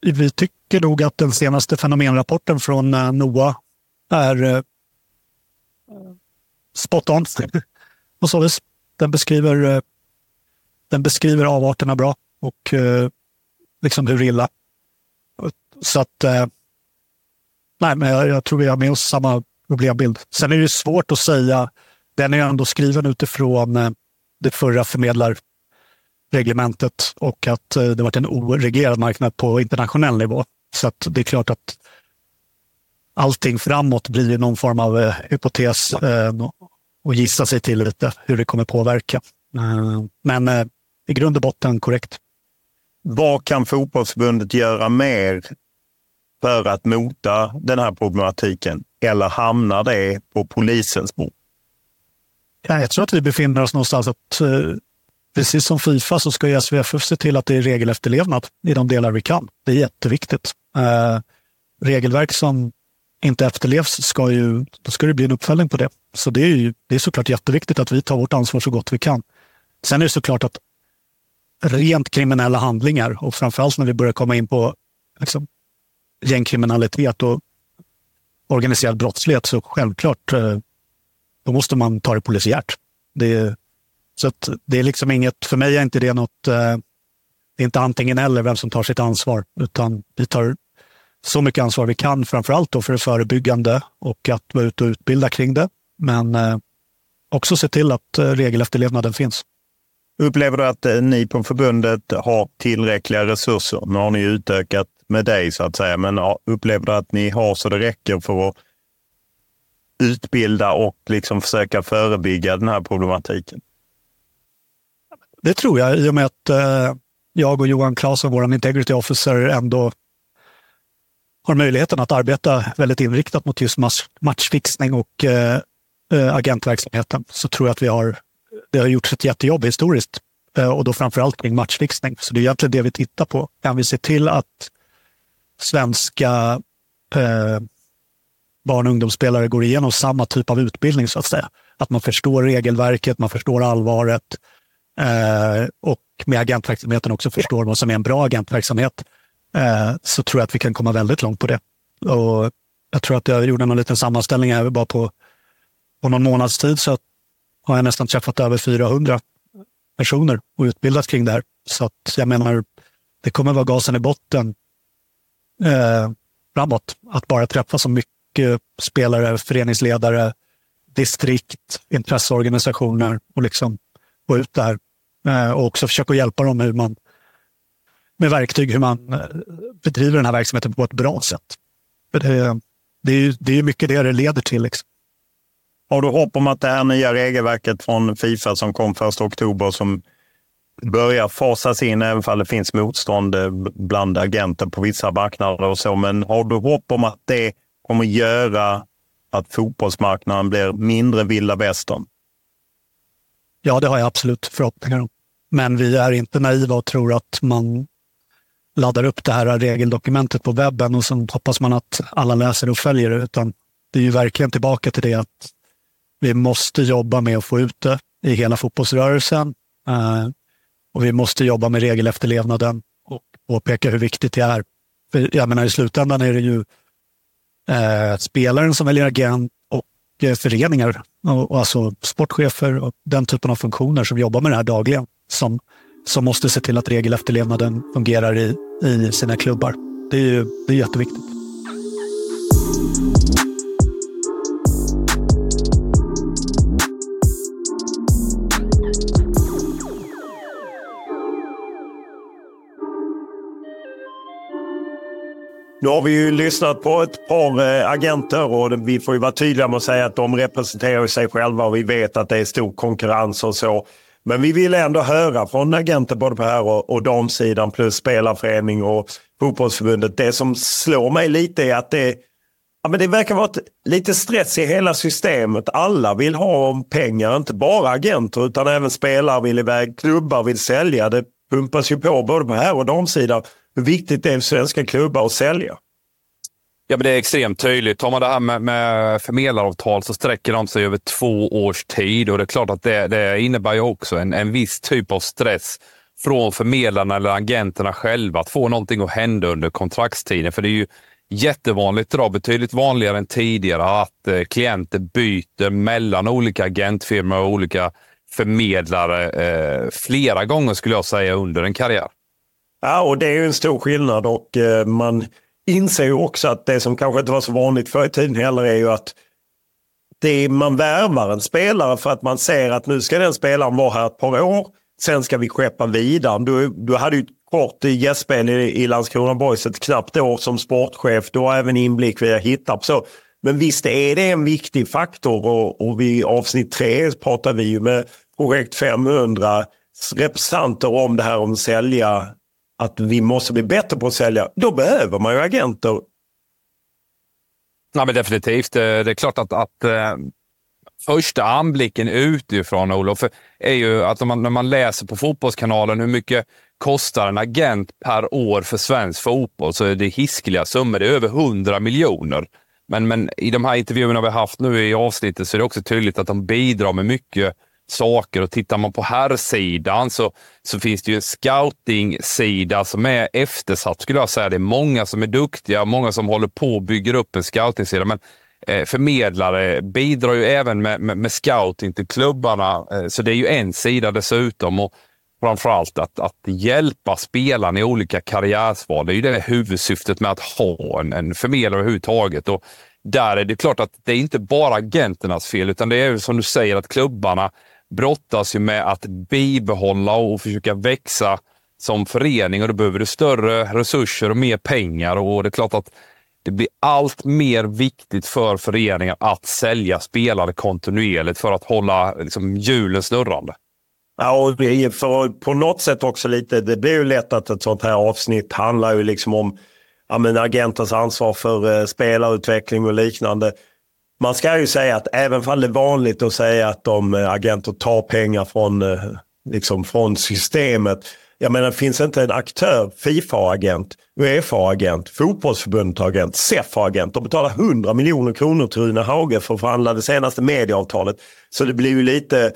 Vi tycker nog att den senaste fenomenrapporten från eh, NOA är spot on. På så vis. Den beskriver, eh, den beskriver avarterna bra och liksom hur illa. Så att, nej, men jag, jag tror vi har med oss samma problembild. Sen är det svårt att säga, den är ändå skriven utifrån det förra förmedlarreglementet och att det varit en oreglerad marknad på internationell nivå. Så det är klart att allting framåt blir någon form av eh, hypotes eh, och gissa sig till lite hur det kommer påverka. Eh, men eh, i grund och botten korrekt. Vad kan fotbollsförbundet göra mer för att mota den här problematiken? Eller hamnar det på polisens bord? Ja, jag tror att vi befinner oss någonstans att eh, precis som Fifa så ska SVFF se till att det är regelefterlevnad i de delar vi kan. Det är jätteviktigt. Eh, regelverk som inte efterlevs ska ju, då ska det bli en uppföljning på det. Så det är, ju, det är såklart jätteviktigt att vi tar vårt ansvar så gott vi kan. Sen är det såklart att rent kriminella handlingar och framförallt när vi börjar komma in på liksom, gängkriminalitet och organiserad brottslighet så självklart eh, då måste man ta det polisiärt. Det, så det är liksom inget, för mig är inte det något, eh, det är inte antingen eller vem som tar sitt ansvar, utan vi tar så mycket ansvar vi kan, framförallt då för det förebyggande och att vara ute och utbilda kring det. Men eh, också se till att eh, regelefterlevnaden finns. Upplever du att eh, ni på förbundet har tillräckliga resurser? Nu har ni utökat med dig så att säga, men upplever du att ni har så det räcker för att utbilda och liksom försöka förebygga den här problematiken? Det tror jag, i och med att jag och Johan Claesson, vår integrity officer, ändå har möjligheten att arbeta väldigt inriktat mot just matchfixning och eh, eh, agentverksamheten så tror jag att vi har, det har gjorts ett jättejobb historiskt eh, och då framförallt kring matchfixning. Så det är egentligen det vi tittar på. Kan vi se till att svenska eh, barn och ungdomsspelare går igenom samma typ av utbildning så att säga. Att man förstår regelverket, man förstår allvaret eh, och med agentverksamheten också förstår vad som är en bra agentverksamhet eh, så tror jag att vi kan komma väldigt långt på det. Och jag tror att jag gjorde en liten sammanställning här bara på, på någon månads tid så har jag nästan träffat över 400 personer och utbildat kring det här. Så att jag menar, det kommer vara gasen i botten eh, framåt. Att bara träffa så mycket spelare, föreningsledare, distrikt, intresseorganisationer och liksom få ut det här. Eh, och också försöka hjälpa dem hur man med verktyg hur man eh, bedriver den här verksamheten på ett bra sätt. För det, det, är, det är mycket det det leder till. Liksom. Har du hopp om att det här nya regelverket från Fifa som kom 1 oktober som börjar fasas in, även om det finns motstånd eh, bland agenter på vissa marknader och så. Men har du hopp om att det kommer göra att fotbollsmarknaden blir mindre vilda västern? Ja, det har jag absolut förhoppningar om. Men vi är inte naiva och tror att man laddar upp det här regeldokumentet på webben och så hoppas man att alla läser och följer det. Utan det är ju verkligen tillbaka till det att vi måste jobba med att få ut det i hela fotbollsrörelsen. Eh, och vi måste jobba med regelefterlevnaden och påpeka hur viktigt det är. För jag menar, i slutändan är det ju eh, spelaren som väljer agent och eh, föreningar, och, och alltså sportchefer och den typen av funktioner som jobbar med det här dagligen som som måste se till att regelefterlevnaden fungerar i, i sina klubbar. Det är, ju, det är jätteviktigt. Nu har vi ju lyssnat på ett par eh, agenter och vi får ju vara tydliga med att säga att de representerar sig själva och vi vet att det är stor konkurrens och så. Men vi vill ändå höra från agenter både på här och, och damsidan plus spelarförening och fotbollsförbundet. Det som slår mig lite är att det, ja, men det verkar vara ett, lite stress i hela systemet. Alla vill ha pengar, inte bara agenter utan även spelare vill iväg, klubbar vill sälja. Det pumpas ju på både på här och damsidan hur viktigt det är för svenska klubbar att sälja. Ja, men det är extremt tydligt. Tar man det här med, med förmedlaravtal så sträcker de sig över två års tid och det är klart att det, det innebär ju också en, en viss typ av stress från förmedlarna eller agenterna själva att få någonting att hända under kontraktstiden. För det är ju jättevanligt idag, betydligt vanligare än tidigare, att eh, klienter byter mellan olika agentfirmor och olika förmedlare eh, flera gånger skulle jag säga under en karriär. Ja, och det är ju en stor skillnad och eh, man inser ju också att det som kanske inte var så vanligt förr i tiden heller är ju att det är, man värvar en spelare för att man ser att nu ska den spelaren vara här ett par år. Sen ska vi skeppa vidare. Du, du hade ju ett kort gästspel i, i Landskrona Boys ett knappt år som sportchef. Du har även inblick via Hittarp. Så, men visst är det en viktig faktor och, och vid avsnitt tre pratar vi ju med projekt 500 representanter om det här om att sälja att vi måste bli bättre på att sälja, då behöver man ju agenter. Ja, men definitivt. Eh, det är klart att, att eh, första anblicken utifrån, Olof, är ju att man, när man läser på Fotbollskanalen hur mycket kostar en agent per år för svensk fotboll så är det hiskeliga summor. Det är över 100 miljoner. Men, men i de här intervjuerna vi har haft nu i avsnittet så är det också tydligt att de bidrar med mycket saker och tittar man på herrsidan så, så finns det ju en scouting-sida som är eftersatt skulle jag säga. Det är många som är duktiga, många som håller på och bygger upp en scouting-sida. Men eh, förmedlare bidrar ju även med, med, med scouting till klubbarna, eh, så det är ju en sida dessutom. Och framförallt att, att hjälpa spelarna i olika karriärsval. Det är ju det huvudsyftet med att ha en, en förmedlare överhuvudtaget. Och där är det klart att det är inte bara agenternas fel, utan det är ju som du säger att klubbarna brottas ju med att bibehålla och försöka växa som förening och då behöver du större resurser och mer pengar och det är klart att det blir allt mer viktigt för föreningar att sälja spelare kontinuerligt för att hålla liksom, hjulen snurrande. Ja, och för på något sätt också lite, det blir ju lätt att ett sånt här avsnitt handlar ju liksom om ja, men agentens ansvar för eh, spelarutveckling och liknande. Man ska ju säga att även om det är vanligt att säga att de eh, agenter tar pengar från, eh, liksom från systemet. Jag menar, finns inte en aktör, Fifa-agent, Uefa-agent, fotbollsförbundet-agent, SEF-agent. De betalar 100 miljoner kronor till Rune Hauge för att förhandla det senaste medieavtalet. Så det blir ju lite,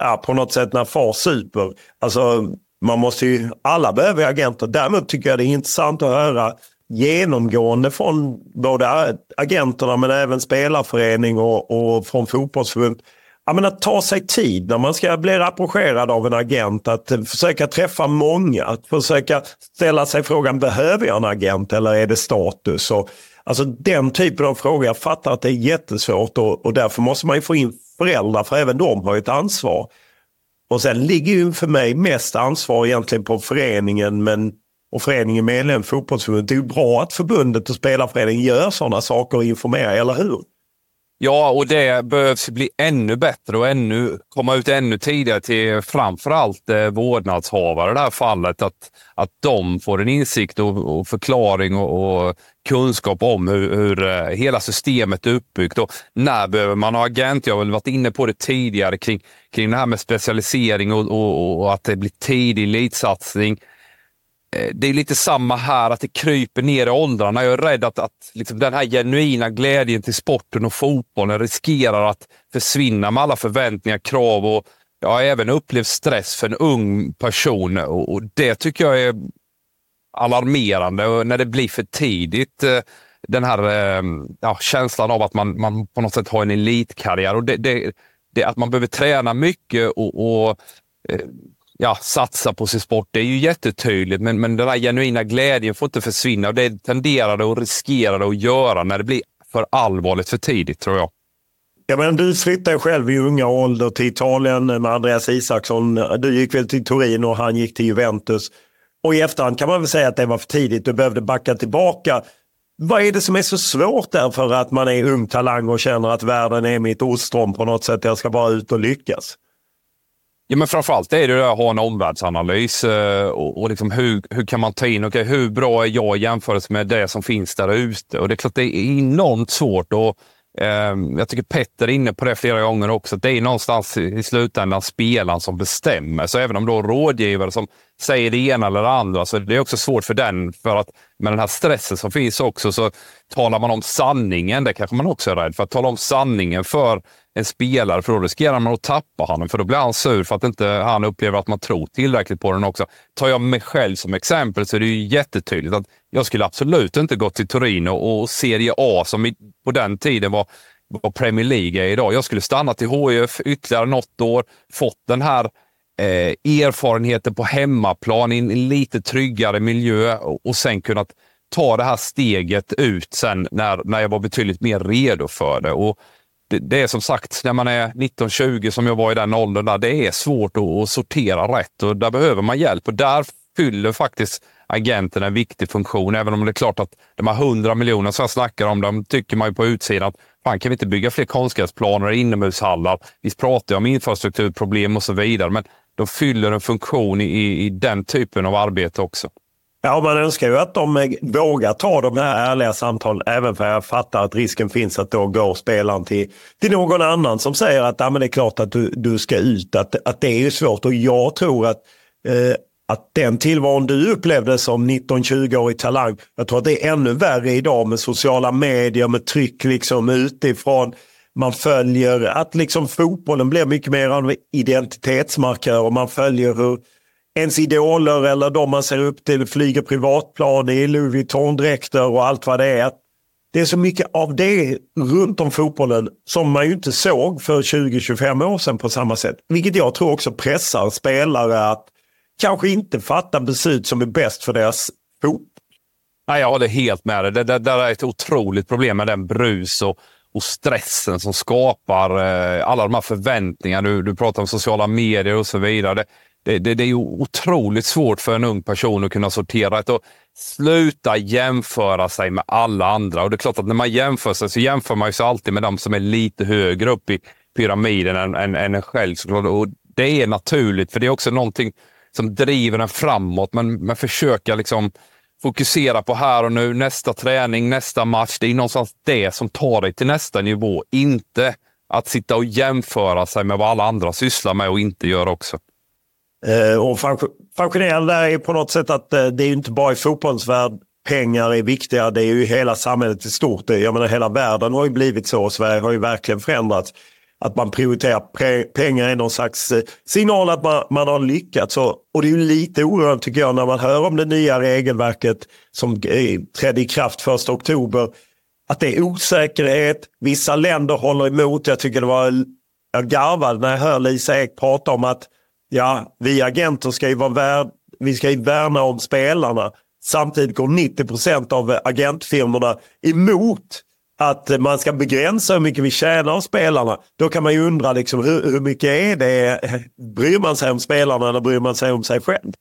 ja, på något sätt när far super. Alltså, man måste ju, alla behöver agenter. Däremot tycker jag det är intressant att höra genomgående från både agenterna men även spelarförening och, och från fotbollsförbund. Ja, men att ta sig tid när man ska bli rapporterad av en agent. Att försöka träffa många. Att försöka ställa sig frågan, behöver jag en agent eller är det status? Och, alltså den typen av frågor. Jag fattar att det är jättesvårt och, och därför måste man ju få in föräldrar för även de har ett ansvar. Och sen ligger ju för mig mest ansvar egentligen på föreningen men och föreningen medlem fotbollsförbundet. Det är ju bra att förbundet och spelarföreningen gör sådana saker och informerar, eller hur? Ja, och det behövs bli ännu bättre och ännu, komma ut ännu tidigare till framförallt eh, vårdnadshavare i det här fallet. Att, att de får en insikt och, och förklaring och, och, kunskap om hur, hur eh, hela systemet är uppbyggt. Och när behöver man ha agent? Jag har väl varit inne på det tidigare kring, kring det här med specialisering och, och, och att det blir tidig elitsatsning. Eh, det är lite samma här, att det kryper ner i åldrarna. Jag är rädd att, att liksom den här genuina glädjen till sporten och fotbollen riskerar att försvinna med alla förväntningar, krav och jag har även upplevt stress för en ung person. Och, det tycker jag är alarmerande och när det blir för tidigt. Eh, den här eh, ja, känslan av att man, man på något sätt har en elitkarriär. Och det, det, det att man behöver träna mycket och, och ja, satsa på sin sport. Det är ju jättetydligt, men, men den där genuina glädjen får inte försvinna. Och det tenderar det och riskerar det att göra när det blir för allvarligt för tidigt, tror jag. Ja, men du flyttade själv i unga ålder till Italien med Andreas Isaksson. Du gick väl till Turin och han gick till Juventus. Och i efterhand kan man väl säga att det var för tidigt. Du behövde backa tillbaka. Vad är det som är så svårt där för att man är ung talang och känner att världen är mitt ostron på något sätt. Jag ska bara ut och lyckas. Ja, men framförallt är det att ha en omvärldsanalys eh, och, och liksom hur, hur kan man ta in, okay, hur bra är jag i jämförelse med det som finns där ute? Och det är klart det är enormt svårt och Ehm, jag tycker Petter är inne på det flera gånger också. att Det är någonstans i slutändan spelaren som bestämmer. Så även om då rådgivare som säger det ena eller det andra, så det är också svårt för den. För att med den här stressen som finns också, så talar man om sanningen. Det kanske man också är rädd för. Att tala om sanningen för en spelare, för då riskerar man att tappa honom. För då blir han sur för att inte han upplever att man tror tillräckligt på den också. Tar jag mig själv som exempel så är det ju jättetydligt att jag skulle absolut inte gått till Torino och Serie A, som på den tiden var, var Premier League idag. Jag skulle stanna till HIF ytterligare något år, fått den här eh, erfarenheten på hemmaplan i en lite tryggare miljö och, och sen kunnat ta det här steget ut sen när, när jag var betydligt mer redo för det. Och det, det är som sagt, när man är 19-20 som jag var i den åldern, där, det är svårt att, att sortera rätt och där behöver man hjälp. Och där fyller faktiskt agenten en viktig funktion, även om det är klart att de här 100 miljonerna som jag snackar om, de tycker man ju på utsidan att fan, kan vi inte bygga fler konstgräsplaner och inomhushallar? Vi pratar ju om infrastrukturproblem och så vidare, men de fyller en funktion i, i den typen av arbete också. Ja, man önskar ju att de eh, vågar ta de här ärliga samtalen, även för jag fattar att risken finns att då går spelaren till, till någon annan som säger att ja, men det är klart att du, du ska ut, att, att det är ju svårt. Och jag tror att, eh, att den tillvaron du upplevde som 19-20-årig talang, jag tror att det är ännu värre idag med sociala medier, med tryck liksom utifrån. Man följer att liksom fotbollen blir mycket mer av identitetsmarkör och man följer hur ens idoler eller de man ser upp till flyger privatplan i Louis Vuitton-dräkter och allt vad det är. Det är så mycket av det runt om fotbollen som man ju inte såg för 20-25 år sedan på samma sätt. Vilket jag tror också pressar spelare att kanske inte fattar beslut som är bäst för deras fotboll. Nej, jag håller helt med dig. Det, det, det är ett otroligt problem med den brus och, och stressen som skapar eh, alla de här förväntningarna. Du, du pratar om sociala medier och så vidare. Det, det, det, det är ju otroligt svårt för en ung person att kunna sortera rätt och sluta jämföra sig med alla andra. Och det är klart att när man jämför sig så jämför man sig alltid med de som är lite högre upp i pyramiden än, än, än en själv. Och det är naturligt, för det är också någonting som driver en framåt. Men, men försöka liksom fokusera på här och nu, nästa träning, nästa match. Det är någonstans det som tar dig till nästa nivå. Inte att sitta och jämföra sig med vad alla andra sysslar med och inte gör också. Eh, och fascinerande är på något sätt att eh, det är inte bara i fotbollsvärld pengar är viktiga. Det är ju hela samhället i stort. Jag menar hela världen har ju blivit så. och Sverige har ju verkligen förändrats. Att man prioriterar pengar är någon slags eh, signal att man, man har lyckats. Och, och det är ju lite oroande tycker jag när man hör om det nya regelverket som eh, trädde i kraft första oktober. Att det är osäkerhet. Vissa länder håller emot. Jag tycker det var jag garvade när jag hör Lisa Ek prata om att ja, vi agenter ska ju vara värd, vi ska ju värna om spelarna. Samtidigt går 90 procent av agentfirmorna emot att man ska begränsa hur mycket vi tjänar av spelarna. Då kan man ju undra liksom, hur, hur mycket är det? Bryr man sig om spelarna eller bryr man sig om sig själv?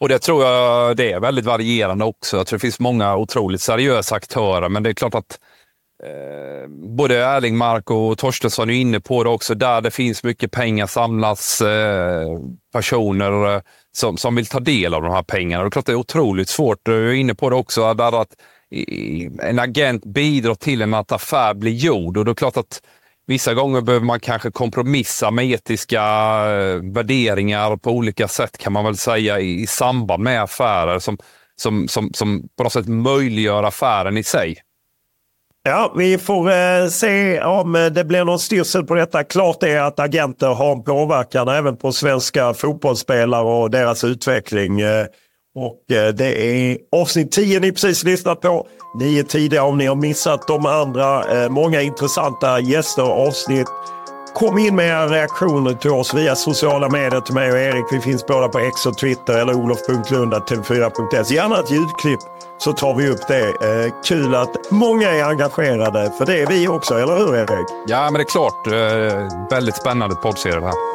Och det tror jag det är väldigt varierande också. Jag tror det finns många otroligt seriösa aktörer, men det är klart att Eh, både Erlingmark och Torstensson är inne på det också. Där det finns mycket pengar samlas eh, personer eh, som, som vill ta del av de här pengarna. Det är klart det är otroligt svårt. Du är inne på det också, där att en agent bidrar till en att affär blir gjord. Och det är klart att vissa gånger behöver man kanske kompromissa med etiska eh, värderingar på olika sätt kan man väl säga i, i samband med affärer som, som, som, som på något sätt möjliggör affären i sig. Ja, vi får eh, se om eh, det blir någon styrsel på detta. Klart är att agenter har en påverkan även på svenska fotbollsspelare och deras utveckling. Eh, och eh, det är avsnitt 10 ni precis lyssnat på. Ni är tidiga om ni har missat de andra. Eh, många intressanta gäster och avsnitt. Kom in med era reaktioner till oss via sociala medier till mig och Erik. Vi finns båda på X och Twitter eller olof.lunda.tv4.se. Gärna ett ljudklipp så tar vi upp det. Eh, kul att många är engagerade, för det är vi också, eller hur Erik? Ja, men det är klart. Eh, väldigt spännande poddserie det här.